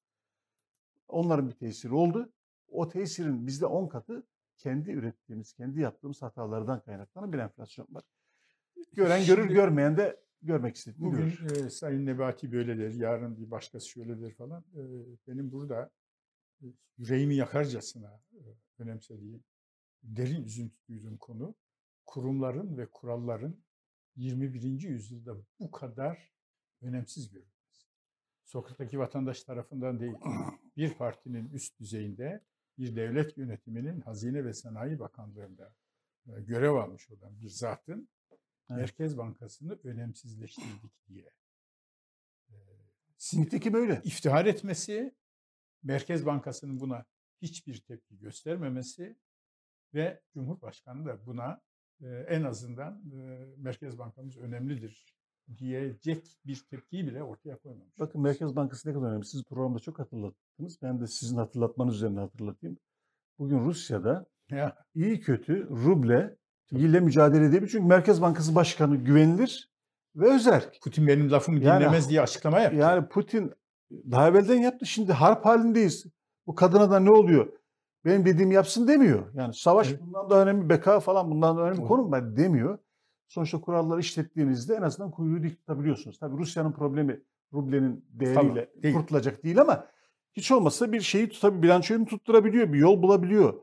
Onların bir tesiri oldu. O tesirin bizde 10 katı kendi ürettiğimiz, kendi yaptığımız hatalardan kaynaklanan bir enflasyon var. Gören görür, görmeyen de görmek istediğini Bugün görür. e, Sayın Nebati böyle der, yarın bir başkası şöyle der falan. E, benim burada e, yüreğimi yakarcasına e, önemsediğim, derin üzüntü duyduğum konu kurumların ve kuralların 21. yüzyılda bu kadar önemsiz görülmesi. Sokaktaki vatandaş tarafından değil, bir partinin üst düzeyinde bir devlet yönetiminin Hazine ve Sanayi Bakanlığı'nda e, görev almış olan bir zatın evet. Merkez Bankası'nı önemsizleştirdik diye. Nitekim böyle. İftihar etmesi, Merkez Bankası'nın buna hiçbir tepki göstermemesi ve Cumhurbaşkanı da buna en azından Merkez Bankamız önemlidir diyecek bir tepkiyi bile ortaya koymamış. Bakın Merkez Bankası ne kadar önemli. Siz programda çok hatırlattınız. Ben de sizin hatırlatmanız üzerine hatırlatayım. Bugün Rusya'da ya. iyi kötü ruble ile mücadele edebilir. Çünkü Merkez Bankası Başkanı güvenilir ve özel. Putin benim lafımı yani, dinlemez diye açıklama yaptı. Yani Putin daha evvelden yaptı. Şimdi harp halindeyiz. Bu kadına da ne oluyor? Benim dediğimi yapsın demiyor. Yani savaş evet. bundan da önemli, beka falan bundan da önemli evet. konu ben demiyor. Sonuçta kuralları işlettiğinizde en azından kuyruğu dik tutabiliyorsunuz. Tabii Rusya'nın problemi rublenin değeriyle tamam, değil. kurtulacak değil ama hiç olmazsa bir şeyi tutabiliyor, bilançoyu tutturabiliyor, bir yol bulabiliyor.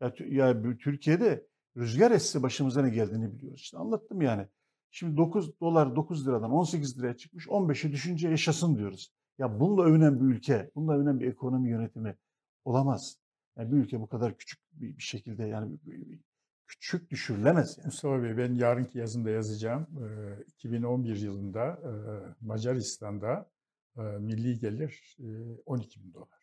Ya, ya Türkiye'de rüzgar esse başımıza ne geldiğini biliyoruz. İşte anlattım yani. Şimdi 9 dolar 9 liradan 18 liraya çıkmış 15'e düşünce yaşasın diyoruz. Ya bununla övünen bir ülke, bununla övünen bir ekonomi yönetimi olamaz. Yani bir ülke bu kadar küçük bir, bir şekilde yani küçük düşürülemez. Yani. Mustafa Bey ben yarınki yazımda yazacağım. 2011 yılında Macaristan'da milli gelir 12 bin dolar.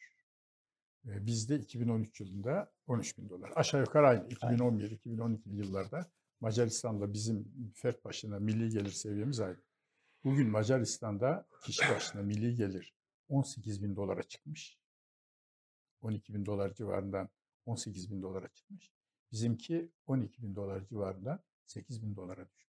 Bizde 2013 yılında 13 bin dolar. Aşağı yukarı aynı. 2011-2012 yıllarda Macaristan'da bizim fert başına milli gelir seviyemiz aynı. Bugün Macaristan'da kişi başına milli gelir 18 bin dolara çıkmış. 12 bin dolar civarından 18 bin dolara çıkmış. Bizimki 12 bin dolar civarında 8 bin dolara düşmüş.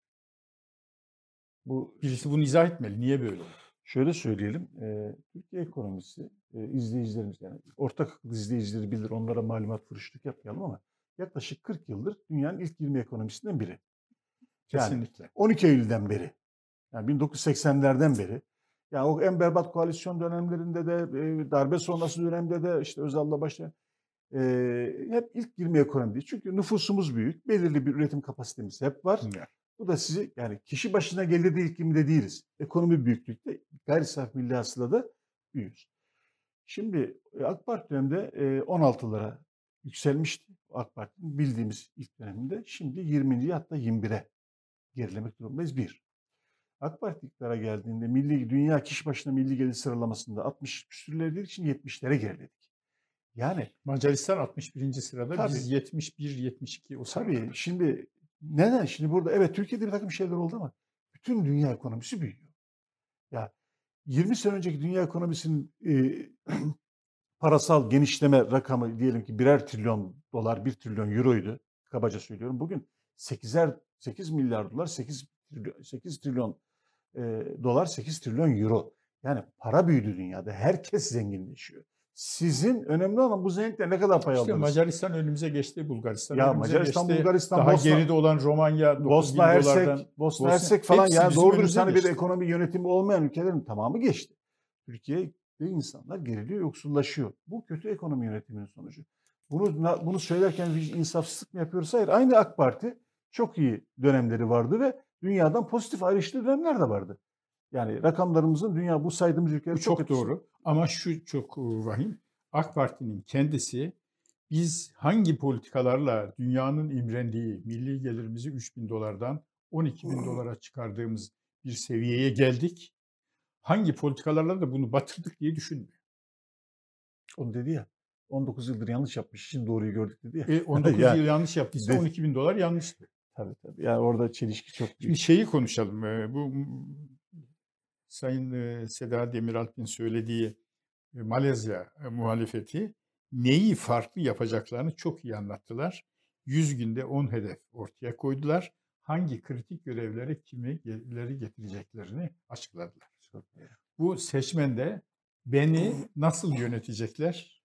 Bu birisi bunu izah etmeli. Niye böyle oldu? Şöyle söyleyelim. E, Türkiye ekonomisi e, izleyicilerimiz yani ortak izleyicileri bilir. Onlara malumat fırıştık yapmayalım ama yaklaşık 40 yıldır dünyanın ilk 20 ekonomisinden biri. Yani Kesinlikle. 12 Eylül'den beri. Yani 1980'lerden beri. Yani o en berbat koalisyon dönemlerinde de e, darbe sonrası dönemde de işte Özal'la başlayan e, hep ilk 20 ekonomi Çünkü nüfusumuz büyük. Belirli bir üretim kapasitemiz hep var. Evet. Bu da sizi yani kişi başına geldi de ilk 20'de değiliz. Ekonomi büyüklükte gayri safi milli hasıla da büyüyoruz. Şimdi AK Parti döneminde 16'lara yükselmişti. AK Parti'nin bildiğimiz ilk döneminde. Şimdi 20. hatta 21'e gerilemek durumundayız. Bir. AK Parti iktidara geldiğinde milli dünya kişi başına milli gelir sıralamasında 60 küsürlerdeydik şimdi 70'lere geriledik. Yani Macaristan 61. sırada Tabii. biz 71 72 o tabii sırada. şimdi neden? Şimdi burada evet Türkiye'de bir takım şeyler oldu ama bütün dünya ekonomisi büyüyor. Ya 20 sene önceki dünya ekonomisinin e, parasal genişleme rakamı diyelim ki birer trilyon dolar, 1 trilyon euroydu. Kabaca söylüyorum. Bugün 8'er 8 milyar dolar, 8 trilyon, 8 trilyon e, dolar, 8 trilyon euro. Yani para büyüdü dünyada. Herkes zenginleşiyor. Sizin önemli olan bu zenginlikte ne kadar pay İşte aldınız? Macaristan önümüze geçti, Bulgaristan Ya önümüze Macaristan, geçti. Bulgaristan, Daha Bosna, geride olan Romanya 9 bin Bosna Hersek. Bosna, Bosna- Hersek falan bizim doğru dürüst hani bir ekonomi yönetimi olmayan ülkelerin tamamı geçti. Türkiye'de insanlar geriliyor, yoksullaşıyor. Bu kötü ekonomi yönetiminin sonucu. Bunu bunu söylerken insafsızlık mı yapıyoruz? Hayır. Aynı AK Parti çok iyi dönemleri vardı ve dünyadan pozitif ayrıştığı dönemler de vardı. Yani rakamlarımızın dünya bu saydığımız ülkeler çok, çok doğru. Ama şu çok e, vahim. AK Parti'nin kendisi biz hangi politikalarla dünyanın imrendiği milli gelirimizi 3 bin dolardan 12 bin dolara çıkardığımız bir seviyeye geldik. Hangi politikalarla da bunu batırdık diye düşünmüyor. Onu dedi ya. 19 yıldır yanlış yapmış. Şimdi doğruyu gördük dedi ya. E, 19 Yani- yıl yanlış yaptıysa De- 12 bin dolar yanlıştı. Tabii tabii. Yani orada çelişki çok Şimdi büyük. şeyi konuşalım. Bu Sayın Seda Demiralp'in söylediği Malezya muhalefeti neyi farklı yapacaklarını çok iyi anlattılar. 100 günde 10 hedef ortaya koydular. Hangi kritik görevleri kimileri getireceklerini açıkladılar. Bu seçmende beni nasıl yönetecekler,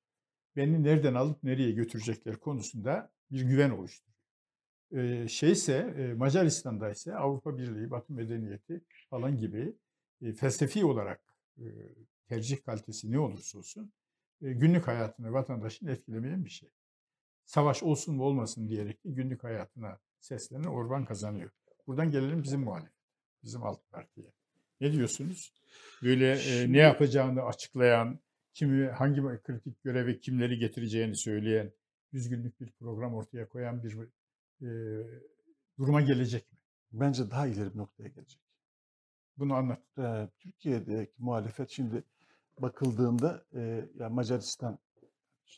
beni nereden alıp nereye götürecekler konusunda bir güven oluşturuyor. Şeyse e, Macaristan'da ise Avrupa Birliği, Batı medeniyeti falan gibi e, felsefi olarak e, tercih kalitesi ne olursa olsun e, günlük hayatını vatandaşın etkilemeyen bir şey. Savaş olsun mu olmasın diyerek de günlük hayatına seslenen Orban kazanıyor. Buradan gelelim bizim muhalefet, bizim alt partiye. Ne diyorsunuz? Böyle e, ne yapacağını açıklayan, kimi hangi kritik görevi kimleri getireceğini söyleyen, yüz günlük bir program ortaya koyan bir e, duruma gelecek mi? Bence daha ileri bir noktaya gelecek. Bunu anlat. Türkiye'deki muhalefet şimdi bakıldığında e, ya Macaristan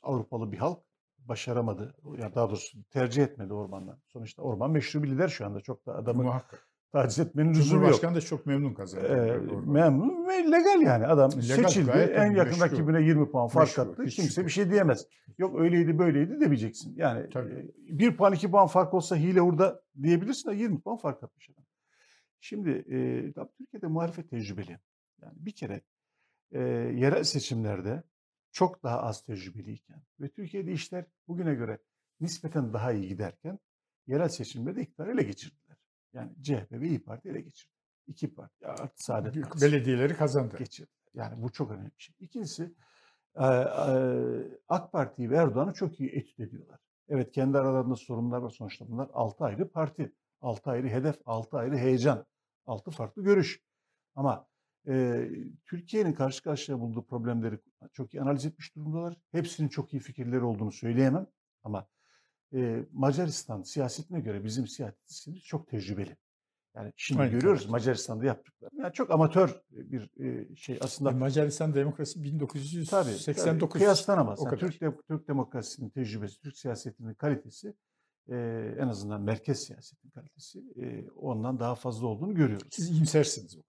Avrupalı bir halk başaramadı. Ya daha doğrusu tercih etmedi Orban'dan. Sonuçta Orban meşru bir lider şu anda. Çok da adamı Muhakkak. Taciz etmenin lüzumu yok. Cumhurbaşkanı da çok memnun kazandı. Ee, memnun ve legal yani. Adam Legal, seçildi. En yakın meşru. rakibine 20 puan fark Meşru, attı. Kimse şüphe. bir şey diyemez. Yok öyleydi böyleydi demeyeceksin. Yani Tabii. e, bir puan iki puan fark olsa hile hurda diyebilirsin de 20 puan fark atmış adam. Şimdi e, Türkiye'de muhalefet tecrübeli. Yani bir kere e, yerel seçimlerde çok daha az tecrübeliyken ve Türkiye'de işler bugüne göre nispeten daha iyi giderken yerel seçimlerde iktidarı ele geçirdiler. Yani CHP ve İYİ Parti ele geçirdi. İki parti artı Saadet Büyük Partisi belediyeleri kazandı. geçirdi. Yani bu çok önemli bir şey. İkincisi e, e, AK Parti'yi ve Erdoğan'ı çok iyi etüt ediyorlar. Evet kendi aralarında sorunlar var sonuçta bunlar. Altı ayrı parti, altı ayrı hedef, altı ayrı heyecan, altı farklı görüş. Ama e, Türkiye'nin karşı karşıya bulduğu problemleri çok iyi analiz etmiş durumdalar. Hepsinin çok iyi fikirleri olduğunu söyleyemem. Ama e, Macaristan siyasetine göre bizim siyasetimiz çok tecrübeli. Yani şimdi Aynen, görüyoruz tabii. Macaristan'da yaptıkları. Yani çok amatör bir e, şey aslında. Macaristan demokrasi Tabii, 1989. tabii, kıyaslanamaz. O Yani. Türk, de- Türk demokrasisinin tecrübesi, Türk siyasetinin kalitesi e, en azından merkez siyasetin kalitesi e, ondan daha fazla olduğunu görüyoruz. Siz iyimsersiniz. bu.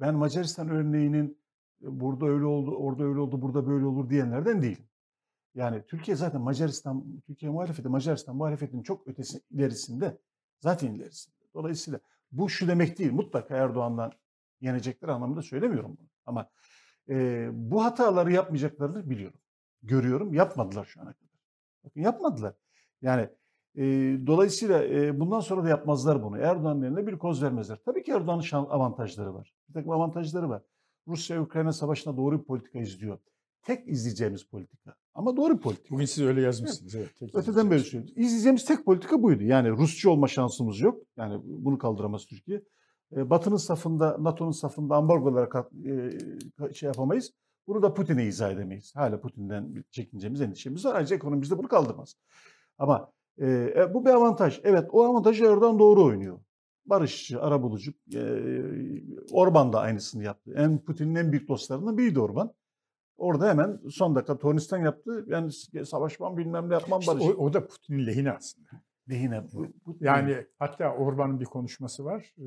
Ben Macaristan örneğinin e, burada öyle oldu, orada öyle oldu, burada böyle olur diyenlerden değilim. Yani Türkiye zaten Macaristan, Türkiye muhalefeti Macaristan muhalefetinin çok ötesi ilerisinde, zaten ilerisinde. Dolayısıyla bu şu demek değil, mutlaka Erdoğan'dan yenecekler anlamında söylemiyorum bunu. Ama e, bu hataları yapmayacaklarını biliyorum. Görüyorum, yapmadılar şu ana kadar. Bakın yapmadılar. Yani e, dolayısıyla e, bundan sonra da yapmazlar bunu. Erdoğan'ın eline bir koz vermezler. Tabii ki Erdoğan'ın avantajları var. Bir takım avantajları var. Rusya-Ukrayna savaşına doğru bir politika izliyor. Tek izleyeceğimiz politika. Ama doğru politika. Bugün siz öyle yazmışsınız. Evet. tek Öteden beri söylüyorum. İzleyeceğimiz tek politika buydu. Yani Rusça olma şansımız yok. Yani bunu kaldıramaz Türkiye. E, Batı'nın safında, NATO'nun safında ambargolara e, şey yapamayız. Bunu da Putin'e izah edemeyiz. Hala Putin'den çekincemiz, endişemiz var. Ayrıca ekonomimizde bunu kaldırmaz. Ama e, e, bu bir avantaj. Evet o avantajı Erdoğan doğru oynuyor. Barışçı, arabulucu. E, Orban da aynısını yaptı. En Putin'in en büyük dostlarından biriydi Orban. Orada hemen son dakika Tornistan yaptı. Yani savaşmam bilmem ne yapmam işte barış. o, o da Putin'in lehine aslında. Lehine. Bu, Yani hatta Orban'ın bir konuşması var. Ee,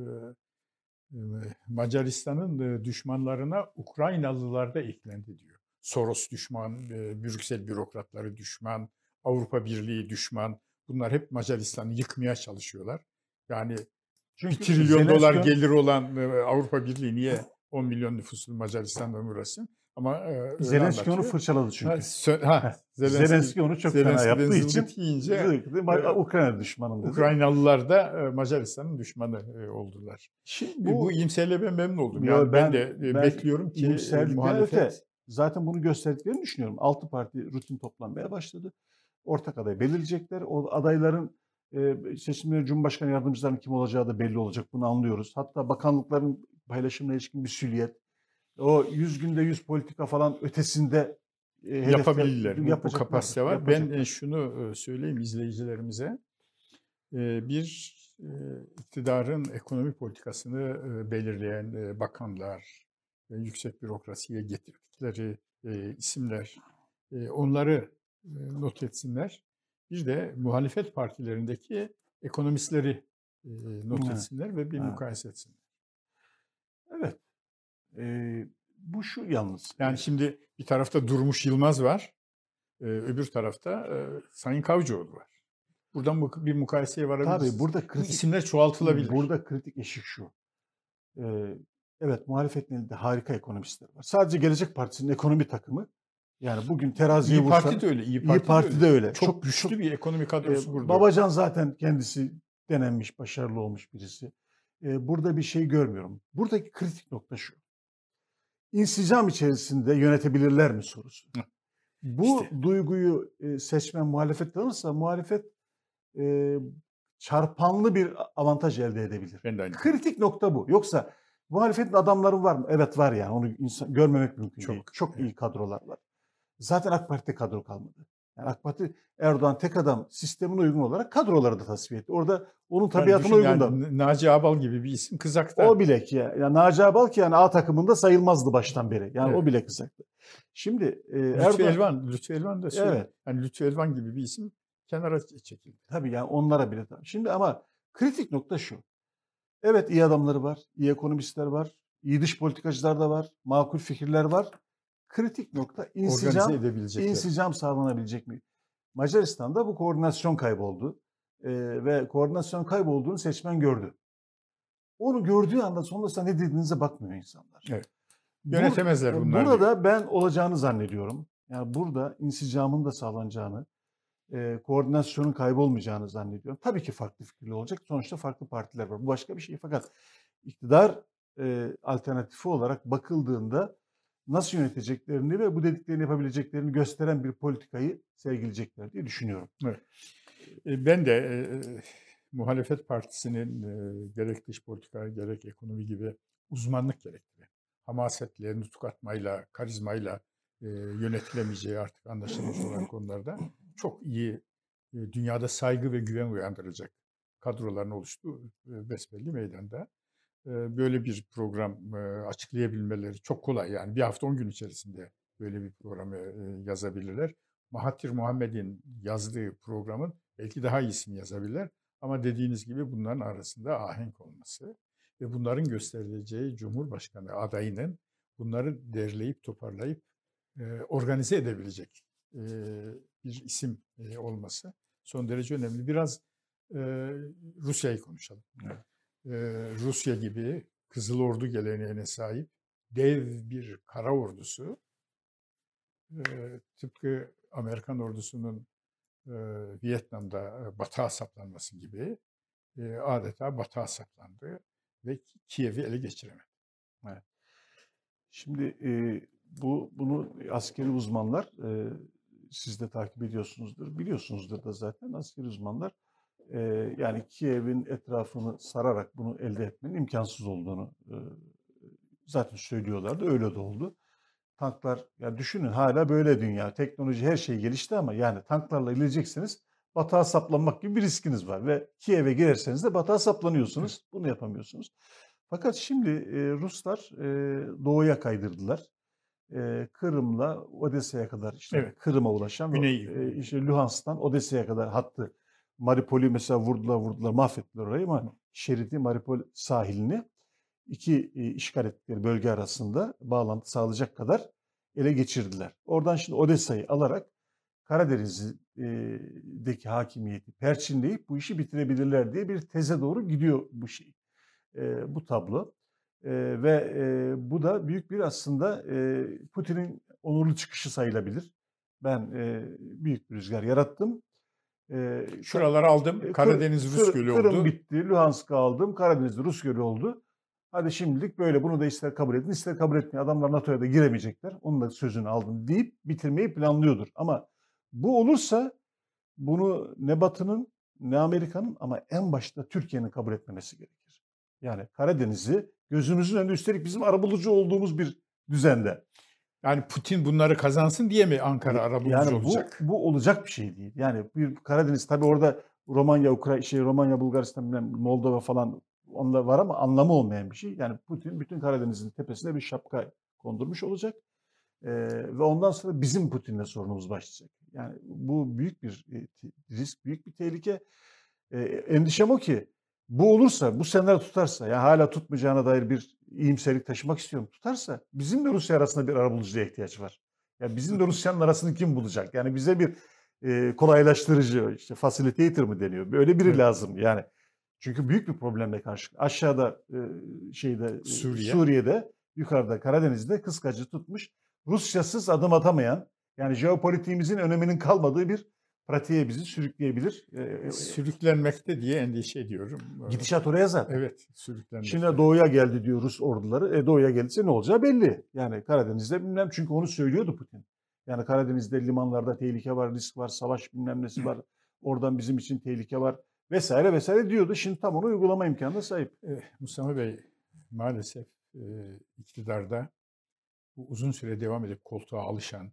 e, Macaristan'ın e, düşmanlarına Ukraynalılar da eklendi diyor. Soros düşman, e, Brüksel bürokratları düşman, Avrupa Birliği düşman. Bunlar hep Macaristan'ı yıkmaya çalışıyorlar. Yani Çünkü bir trilyon dolar Zelenski- gelir olan Avrupa Birliği niye 10 milyon nüfuslu Macaristan'dan uğrasın? Ama e, Zelenski onu fırçaladı Ha, çünkü. sö- ha, Zelenski, Zelenski onu çok fena Zelenski'den yaptığı için yiyince e, Ukrayna düşmanı dedi. Ukraynalılar da e, Macaristan'ın düşmanı e, oldular. Şimdi Bu, bu iyimserliğe ben memnun oldum. Yo, Yani ben, ben- de e, ben bekliyorum ki e, muhalefet öte zaten bunu gösterdiklerini düşünüyorum. Altı parti rutin toplanmaya başladı. Ortak aday belirleyecekler. O adayların e, seçimleri Cumhurbaşkanı yardımcılarının kim olacağı da belli olacak. Bunu anlıyoruz. Hatta bakanlıkların paylaşımına ilişkin bir süliyet. O 100 günde 100 politika falan ötesinde e, yapabilirler. Bu- kapasite var. Ben yapacaklar. e, şunu e, söyleyeyim izleyicilerimize. E, Bir e, iktidarın ekonomi politikasını belirleyen bakanlar, yüksek bürokrasiye getirdikleri isimler, onları not etsinler. Bir de muhalefet partilerindeki ekonomistleri not etsinler ve bir mukayese etsinler. E, bu şu yalnız. Yani şimdi bir tarafta Durmuş Yılmaz var, e, öbür tarafta e, Sayın Kavcıoğlu var. Buradan bu- bir mukayeseye varabiliriz. Tabii burada Bu kritik isimler çoğaltılabilir. Burada kritik eşik şu. Ee, evet muhalefetin elinde harika ekonomistler var. Sadece Gelecek Partisi'nin ekonomi takımı yani bugün teraziye İyi vursa Parti de öyle. İyi İyi Parti, Parti de öyle. de öyle. Çok, Çok- güçlü çok- bir ekonomi kadrosu burada. Babacan zaten kendisi denenmiş, başarılı olmuş birisi. Ee, burada bir şey görmüyorum. Buradaki kritik nokta şu. İnsicam içerisinde yönetebilirler mi sorusu. Hı. Bu İşte. duyguyu e, seçmen muhalefet alırsa muhalefet e, çarpanlı bir avantaj elde edebilir. Ben de aynı. Kritik nokta bu. Yoksa muhalefetin adamları var mı? Evet var yani. Onu insan, görmemek mümkün Çok, değil. Çok evet. iyi kadrolar var. Zaten AK Parti'de kadro kalmadı. Yani AK Parti Erdoğan tek adam sistemine uygun olarak kadroları da tasfiye etti. Orada onun Yani tabiatına düşün uygun da. yani Naci Abal gibi bir isim kızakta. O bile ki ya. Yani Naci Abal ki yani A takımında sayılmazdı baştan beri. Yani Evet. o bile kızaktı. Şimdi e, Lütfü Erdoğan Elvan, Lütfü Elvan da söyle. Evet. Yani Lütfü Elvan gibi bir isim kenara çekildi. Tabii yani onlara bile. Şimdi ama kritik nokta şu. Evet iyi adamları var, iyi ekonomistler var, iyi dış politikacılar da var, makul fikirler var. Kritik nokta insicam, insicam sağlanabilecek mi? Macaristan'da bu koordinasyon kayboldu. Ee, ve koordinasyon kaybolduğunu seçmen gördü. Onu gördüğü anda sonrasında ne dediğinize bakmıyor insanlar. Evet. Yönetemezler bunlar. Burada ben olacağını zannediyorum. Yani burada insicamın da sağlanacağını, e, koordinasyonun kaybolmayacağını zannediyorum. Tabii ki farklı fikirli olacak. Sonuçta farklı partiler var. Bu başka bir şey. Fakat iktidar e, alternatifi olarak bakıldığında nasıl yöneteceklerini ve bu dediklerini yapabileceklerini gösteren bir politikayı sergileyecekler diye düşünüyorum. E, Ben de e, e, muhalefet partisinin e, gerek dış politika gerek ekonomi gibi uzmanlık gerektiren, hamasetle, nutuk atmayla, karizmayla e, yönetilemeyeceği artık anlaşılmış olan konularda çok iyi e, dünyada saygı ve güven uyandıracak kadroların oluştuğu e, besbelli meydanda. Böyle bir program açıklayabilmeleri çok kolay. Yani bir hafta on gün içerisinde böyle bir programı yazabilirler. Mahathir Muhammed'in yazdığı programın belki daha iyisini yazabilirler. Ama dediğiniz gibi bunların arasında ahenk olması ve bunların gösterileceği Cumhurbaşkanı adayının bunları derleyip toparlayıp organize edebilecek bir isim olması son derece önemli. Biraz Rusya'yı konuşalım. Evet. Rusya gibi Kızıl Ordu geleneğine sahip dev bir kara ordusu tıpkı Amerikan ordusunun Vietnam'da batağa saplanması gibi adeta batağa saplandı ve Kiev'i ele geçiremedi. Şimdi bu bunu askeri uzmanlar siz de takip ediyorsunuzdur, biliyorsunuzdur da zaten askeri uzmanlar e, yani Kiev'in etrafını sararak bunu elde etmenin imkansız olduğunu e, zaten söylüyorlardı. Öyle de oldu. tanklar ya düşünün hala böyle dünya. Teknoloji her şey gelişti ama yani tanklarla ilerleyeceksiniz. Batağa saplanmak gibi bir riskiniz var ve Kiev'e girerseniz de batağa saplanıyorsunuz. Bunu yapamıyorsunuz. Fakat şimdi e, Ruslar e, doğuya kaydırdılar. E, Kırım'la Odessa'ya kadar işte Evet. Kırım'a ulaşan Güney. e, işte Luhansk'tan Odessa'ya kadar hattı Maripol'ü mesela vurdular vurdular mahvettiler orayı ama şeridi Maripol sahilini iki e, işgal ettikleri bölge arasında bağlantı sağlayacak kadar ele geçirdiler. Oradan şimdi Odessa'yı alarak Karadeniz'deki hakimiyeti perçinleyip bu işi bitirebilirler diye bir teze doğru gidiyor bu şey. E, bu tablo. E, ve e, bu da büyük bir aslında e, Putin'in onurlu çıkışı sayılabilir. Ben e, büyük bir rüzgar yarattım. E, Şuraları aldım. e, Karadeniz Rus Gölü Kırım oldu. bitti, Luhansk'ı aldım, Karadeniz'de Rus Gölü oldu. Hadi şimdilik böyle bunu da ister kabul edin ister kabul etmeyin. Adamlar NATO'ya da giremeyecekler. Onun da sözünü aldım deyip bitirmeyi planlıyordur. Ama bu olursa bunu ne Batı'nın ne Amerika'nın ama en başta Türkiye'nin kabul etmemesi gerekir. Yani Karadeniz'i gözümüzün önünde üstelik bizim arabulucu olduğumuz bir düzende. Yani Putin bunları kazansın diye mi Ankara arabulucu yani bu, olacak? bu olacak bir şey değil. Yani bir Karadeniz tabii orada Romanya, Ukrayna, şey Romanya, Bulgaristan, bilmem, Moldova falan onlar var ama anlamı olmayan bir şey. Yani Putin bütün Karadeniz'in tepesine bir şapka kondurmuş olacak. Ee, ve ondan sonra bizim Putin'le sorunumuz başlayacak. Yani bu büyük bir e, risk, büyük bir tehlike. Ee, endişem o ki bu olursa, bu senaryo tutarsa, yani hala tutmayacağına dair bir iyimserlik taşımak istiyorum. Tutarsa bizim de Rusya arasında bir arabulucuya ihtiyaç var. Ya bizim de Rusya'nın arasını kim bulacak? Yani bize bir e, kolaylaştırıcı, işte facilitator mı deniyor? Böyle biri Evet. lazım yani. Çünkü büyük bir problemle karşı. Aşağıda e, şeyde e, Suriye. Suriye'de, yukarıda Karadeniz'de kıskacı tutmuş. Rusyasız adım atamayan, yani jeopolitiğimizin öneminin kalmadığı bir pratiğe bizi sürükleyebilir. E, e, Sürüklenmekte diye endişe ediyorum. Gidişat oraya zaten. Evet, sürüklenmekte. Şimdi doğuya geldi diyor Rus orduları. E doğuya geldiyse ne olacağı belli. Yani Karadeniz'de bilmem çünkü onu söylüyordu Putin. Yani Karadeniz'de limanlarda tehlike var, risk var, savaş bilmem nesi var. Oradan bizim için tehlike var vesaire vesaire diyordu. Şimdi tam onu uygulama imkanına sahip. Eh, Mustafa Bey maalesef e, iktidarda bu uzun süre devam edip koltuğa alışan,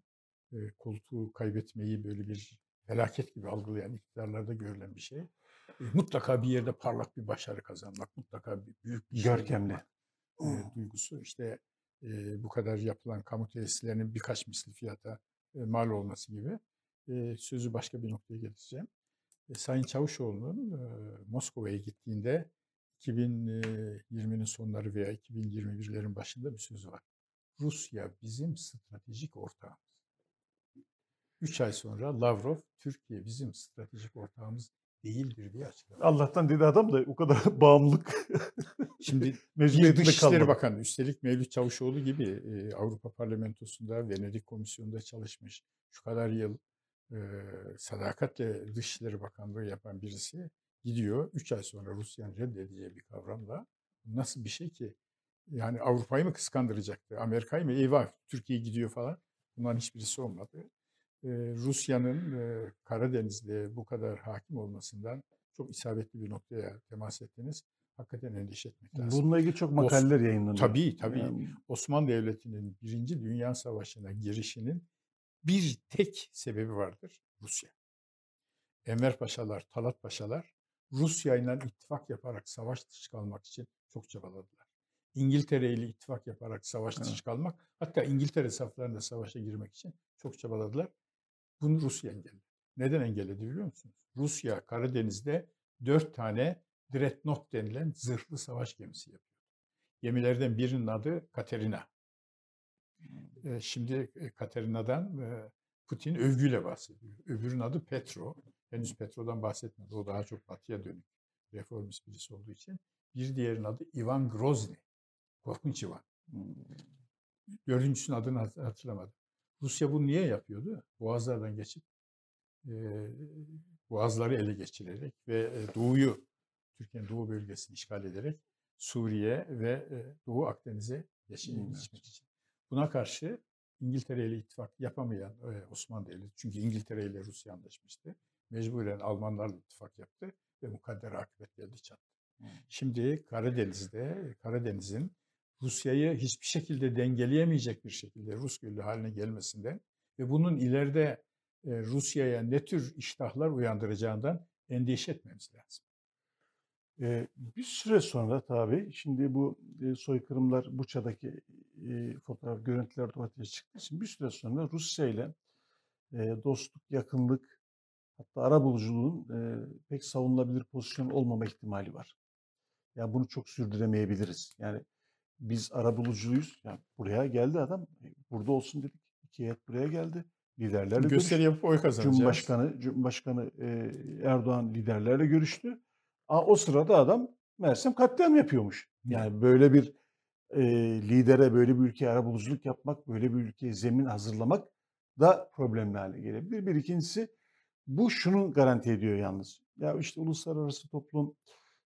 e, koltuğu kaybetmeyi böyle bir felaket gibi algılayan iktidarlarda görülen bir şey. E, mutlaka bir yerde parlak bir başarı kazanmak, mutlaka bir büyük bir şey Görkemli. e, duygusu. İşte e, bu kadar yapılan kamu tesislerinin birkaç misli fiyata e, mal olması gibi. E, sözü başka bir noktaya getireceğim. E, Sayın Çavuşoğlu'nun e, Moskova'ya gittiğinde 2020'nin sonları veya 2021'lerin başında bir sözü var. Rusya bizim stratejik ortağımız. Üç ay sonra Lavrov, Türkiye bizim stratejik ortağımız değildir diye açıkladı. Allah'tan dedi adam da o kadar bağımlılık Şimdi mecburiyetinde Dışişleri kalmadı. Bakanı, üstelik Mevlüt Çavuşoğlu gibi e, Avrupa Parlamentosunda, Venedik Komisyonu'nda çalışmış, şu kadar yıl e, sadakatle Dışişleri Bakanlığı yapan birisi gidiyor, 3 ay sonra Rusya'nın reddedeceği bir kavramla nasıl bir şey ki? Yani Avrupa'yı mı kıskandıracaktı, Amerika'yı mı? Eyvah, Türkiye gidiyor falan. Bunların hiçbirisi olmadı. Rusya'nın Karadeniz'de bu kadar hakim olmasından çok isabetli bir noktaya temas ettiniz. Hakikaten endişe etmek lazım. Bununla ilgili çok makaleler yayınlanıyor. Tabii tabii. Yani Osmanlı Devleti'nin Birinci Dünya Savaşı'na girişinin bir tek sebebi vardır. Rusya. Enver Paşalar, Talat Paşalar Rusya ile ittifak yaparak savaş dışı kalmak için çok çabaladılar. İngiltere ile ittifak yaparak savaş dışı kalmak, hatta İngiltere saflarında savaşa girmek için çok çabaladılar. Bunu Rusya engelledi. Neden engelledi biliyor musunuz? Rusya Karadeniz'de dört tane Dreadnought denilen zırhlı savaş gemisi yapıyor. Gemilerden birinin adı Katerina. E, Şimdi Katerina'dan Putin övgüyle bahsediyor. Öbürünün adı Petro. Henüz Petro'dan bahsetmedi. O daha çok batıya dönük reformist birisi olduğu için. Bir diğerinin adı Ivan Grozny. Korkunç Ivan. Dördüncüsünün adını hat- hatırlamadım. Rusya bunu niye yapıyordu? Boğazlardan geçip e, boğazları ele geçirerek ve doğuyu, Türkiye'nin doğu bölgesini işgal ederek Suriye ve e, Doğu Akdeniz'e geçi- Evet. geçmek için. Buna karşı İngiltere ile ittifak yapamayan e, Osmanlı Devleti, çünkü İngiltere ile Rusya anlaşmıştı. Mecburen Almanlarla ittifak yaptı ve mukadder akıbet geldi çattı. Şimdi Karadeniz'de, Karadeniz'in Rusya'yı hiçbir şekilde dengeleyemeyecek bir şekilde Rus güllü haline gelmesinden ve bunun ileride e, Rusya'ya ne tür iştahlar uyandıracağından endişe etmemiz lazım. Ee, bir süre sonra tabii şimdi bu e, soykırımlar Buça'daki e, fotoğraf görüntüler de ortaya çıktığı için bir süre sonra Rusya ile e, dostluk, yakınlık hatta ara buluculuğun e, pek savunulabilir pozisyon olmama ihtimali var. Yani bunu çok sürdüremeyebiliriz. Yani biz ara bulucuyuz. Yani buraya geldi adam. Burada olsun dedik. İki heyet buraya geldi. Liderlerle Gösteri yapıp oy kazanacağız. Cumhurbaşkanı, Cumhurbaşkanı e, Erdoğan liderlerle görüştü. A, o sırada adam Mersem katliam yapıyormuş. Yani böyle bir e, lidere, böyle bir ülkeye arabuluculuk yapmak, böyle bir ülkeye zemin hazırlamak da problemli hale gelebilir. Bir ikincisi bu şunu garanti ediyor yalnız. Ya işte uluslararası toplum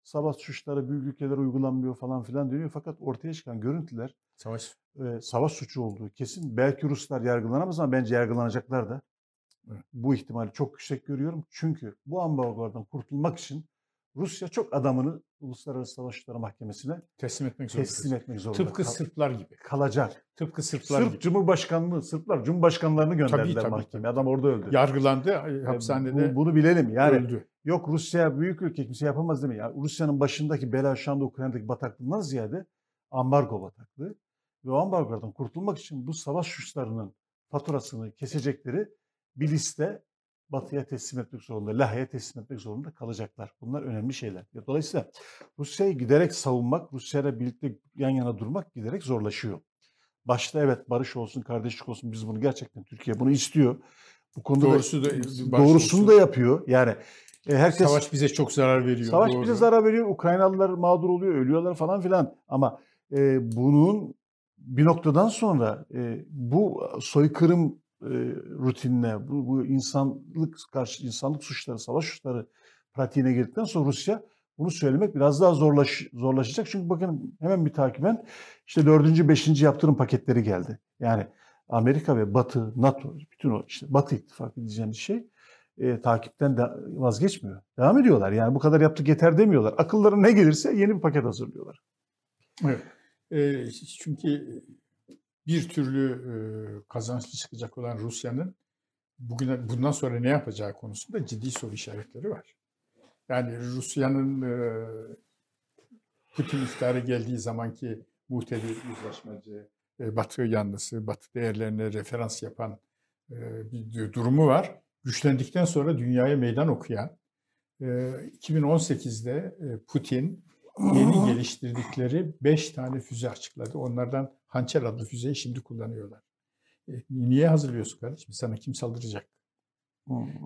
savaş suçları büyük ülkeler uygulanmıyor falan filan deniyor. Fakat ortaya çıkan görüntüler savaş e, savaş suçu olduğu kesin. Belki Ruslar yargılanamaz ama bence yargılanacaklar da. Evet. Bu ihtimali çok yüksek görüyorum. Çünkü bu ambargolardan kurtulmak için Rusya çok adamını Uluslararası Savaş Suçları Mahkemesi'ne teslim etmek zorunda. Teslim etmek zorunda. Tıpkı Kal- Sırplar gibi. Kalacak. Tıpkı Sırplar Sırp gibi. Cumhurbaşkanlığı, Sırplar Cumhurbaşkanlarını gönderdiler tabii, tabii, mahkemeye. Adam orada öldü. Yargılandı hapishanede. Bu, bunu bilelim. Yani öldü. yok Rusya büyük ülke kimse yapamaz değil mi? Yani Rusya'nın başındaki bela şu anda Ukrayna'daki bataklığından ziyade ambargo bataklığı. Ve o ambargodan kurtulmak için bu savaş suçlarının faturasını kesecekleri bir liste Batı'ya teslim etmek zorunda, Lahey'e teslim etmek zorunda kalacaklar. Bunlar önemli şeyler. Dolayısıyla Rusya'yı giderek savunmak, Rusya'yla birlikte yan yana durmak giderek zorlaşıyor. Başta evet barış olsun, kardeşlik olsun biz bunu gerçekten Türkiye bunu istiyor. Bu konuda Doğrusu da, doğrusunu da yapıyor. Yani e, herkes Savaş bize çok zarar veriyor. Savaş doğru. bize zarar veriyor. Ukraynalılar mağdur oluyor, ölüyorlar falan filan. Ama e, bunun bir noktadan sonra e, bu soykırım e, rutinine, bu, bu insanlık karşı insanlık suçları, savaş suçları pratiğine girdikten sonra Rusya bunu söylemek biraz daha zorlaş, zorlaşacak. Çünkü bakın hemen bir takiben işte dördüncü, beşinci yaptırım paketleri geldi. Yani Amerika ve Batı, NATO, bütün o işte Batı ittifakı diyeceğimiz şey e, takipten de vazgeçmiyor. Devam ediyorlar. Yani bu kadar yaptık yeter demiyorlar. Akıllarına ne gelirse yeni bir paket hazırlıyorlar. Evet. E, çünkü bir türlü e, kazançlı çıkacak olan Rusya'nın bugün bundan sonra ne yapacağı konusunda ciddi soru işaretleri var. Yani Rusya'nın e, Putin iktidara geldiği zamanki muhtedi uzlaşmacı, e, Batı yanlısı, Batı değerlerine referans yapan e, bir durumu var. Güçlendikten sonra dünyaya meydan okuyan, e, 2018'de e, Putin yeni geliştirdikleri 5 tane füze açıkladı. Onlardan Hançer adlı füzeyi şimdi kullanıyorlar. E, niye hazırlıyorsun kardeşim? Sana kim saldıracak?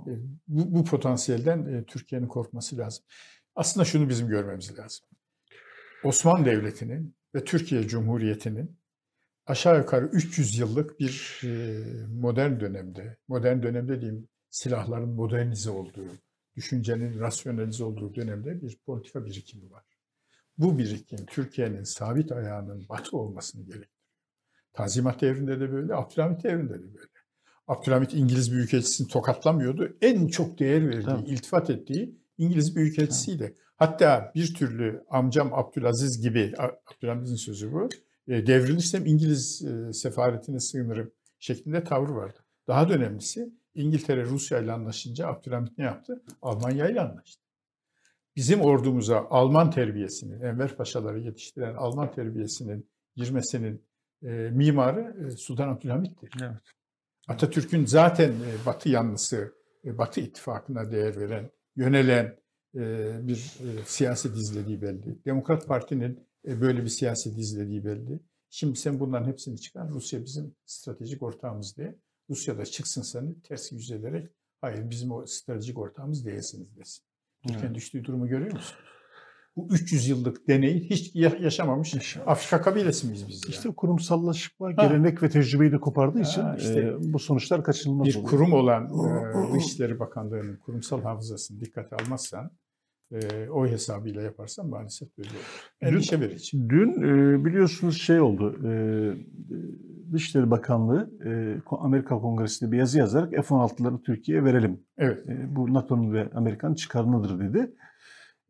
E, bu, bu potansiyelden e, Türkiye'nin korkması lazım. Aslında şunu bizim görmemiz lazım. Osmanlı Devleti'nin ve Türkiye Cumhuriyeti'nin aşağı yukarı 300 yıllık bir e, modern dönemde, modern dönemde diyeyim silahların modernize olduğu, düşüncenin rasyonalize olduğu dönemde bir politika birikimi var. Bu birikim Türkiye'nin sabit ayağının batı olmasını gerektiriyor. Tanzimat devrinde de böyle, Abdülhamit devrinde de böyle. Abdülhamit İngiliz Büyükelçisini tokatlamıyordu. En çok değer verdiği, tamam. iltifat ettiği İngiliz Büyükelçisiydi. Tamam. Hatta bir türlü amcam Abdülaziz gibi, Abdülhamit'in sözü bu, e, devrilirsem İngiliz e, sefaretine sığınırım şeklinde tavır vardı. Daha da önemlisi İngiltere Rusya ile anlaşınca Abdülhamit ne yaptı? Almanya ile anlaştı. Bizim ordumuza Alman terbiyesinin, Enver Paşaları yetiştiren Alman terbiyesinin girmesinin e, mimarı e, Sultan Abdülhamit'tir. Evet. Atatürk'ün zaten e, Batı yanlısı, e, Batı ittifakına değer veren, yönelen e, bir e, siyaset izlediği belli. Demokrat Parti'nin e, böyle bir siyaset izlediği belli. Şimdi sen bunların hepsini çıkar. Rusya bizim stratejik ortağımız diye. Rusya da çıksın seni ters yüz ederek hayır bizim o stratejik ortağımız değilsiniz desin. Türkiye'nin evet. düştüğü durumu görüyor musun? Bu 300 yıllık deneyi hiç yaşamamış Yaşamamış. Afrika kabilesi miyiz biz? İşte yani? kurumsallaşma, ha. gelenek ve tecrübeyi de kopardığı ha, için işte e, bu sonuçlar kaçınılmaz bir oluyor. kurum olan e, Dışişleri Bakanlığı'nın kurumsal hafızasını dikkate almazsan e, o hesabıyla yaparsan maalesef böyle. Endişe verici. Dün e, biliyorsunuz şey oldu. E, Dışişleri Bakanlığı e, Amerika Kongresi'nde bir yazı yazarak F-16'ları Türkiye'ye verelim. Evet. E, bu NATO'nun ve Amerika'nın çıkarınıdır dedi.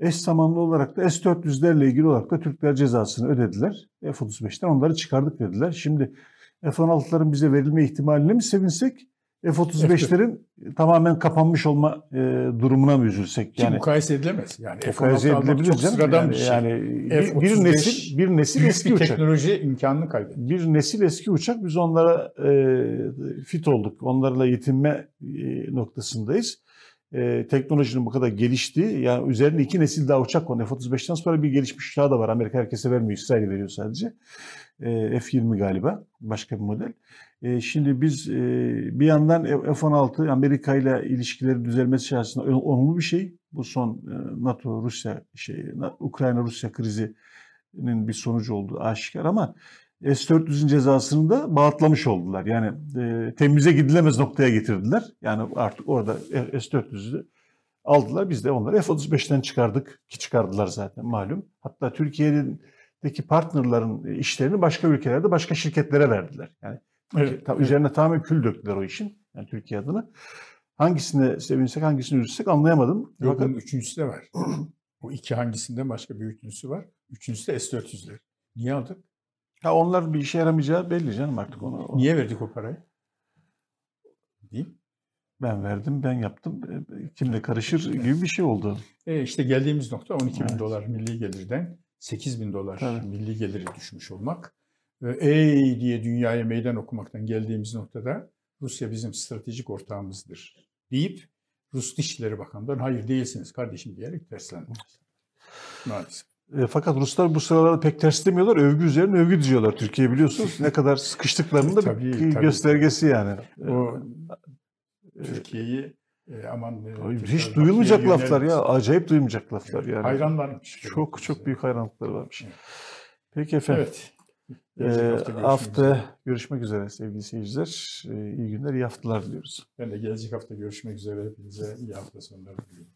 Eş zamanlı olarak da S-400'lerle ilgili olarak da Türkler cezasını ödediler. F-35'ten onları çıkardık dediler. Şimdi F-16'ların bize verilme ihtimaline mi sevinsek? F-35'lerin tamamen kapanmış olma e, durumuna mı üzülsek? Ki mukayese edilemez. Yani mukayese edilebilir çok canım. sıradan yani, bir şey. yani bir, bir nesil bir nesil eski bir uçak. teknoloji imkanını kaybetti. Bir nesil eski uçak. Biz onlara e, fit olduk. Onlarla yetinme e, noktasındayız. E, teknolojinin bu kadar geliştiği, yani üzerinde iki nesil daha uçak var. F-35'ten sonra bir gelişmiş uçağı da var. Amerika herkese vermiyor, İsrail'e veriyor sadece. E, F-20 galiba, başka bir model. E, şimdi biz e, bir yandan F-16 Amerika ile ilişkileri düzelmesi içerisinde olumlu bir şey. Bu son e, NATO Rusya şey Ukrayna Rusya krizinin bir sonucu olduğu aşikar ama S-400'ün cezasını da bağıtlamış oldular. Yani e, temize gidilemez noktaya getirdiler. Yani artık orada S-400'ü aldılar. Biz de onları F-35'ten çıkardık ki çıkardılar zaten malum. Hatta Türkiye'deki partnerların işlerini başka ülkelerde başka şirketlere verdiler. Yani Evet, ta, üzerine tamamen kül döktüler o işin. Yani Türkiye adına. Hangisine sevinsek, hangisini üzülsek anlayamadım. Yok, Fakat... bunun üçüncüsü de var. o iki hangisinde başka bir üçüncüsü var. Üçüncüsü de S-400'ler. Niye aldık? Ha onlar bir işe yaramayacağı belli canım artık onu. onu. Niye verdik o parayı? Değil Ben verdim, ben yaptım. E, Kimle karışır gibi bir şey oldu. E işte geldiğimiz nokta 12 bin evet. dolar milli gelirden 8 bin dolar Tabii. milli geliri düşmüş olmak ey diye dünyaya meydan okumaktan geldiğimiz noktada Rusya bizim stratejik ortağımızdır deyip Rus Dışişleri Bakanı'ndan hayır değilsiniz kardeşim diyerek terslendi. Maalesef. E, fakat Ruslar bu sıralarda pek ters demiyorlar. Övgü üzerine övgü diziyorlar. Türkiye biliyorsunuz ne kadar sıkıştıklarının da tabii, bir tabii. göstergesi yani. O Türkiye'yi e, aman e, hiç duyulmayacak laflar ya. Acayip duyulmayacak laflar yani. Hayranlarmış. Çok çok büyük hayranlıkları varmış. Evet. Peki efendim. Evet. Gelecek ee, hafta, görüşmek, hafta üzere. görüşmek üzere sevgili seyirciler. İyi günler, iyi haftalar diliyoruz. Ben de gelecek hafta görüşmek üzere. Hepinize iyi hafta sonları diliyorum.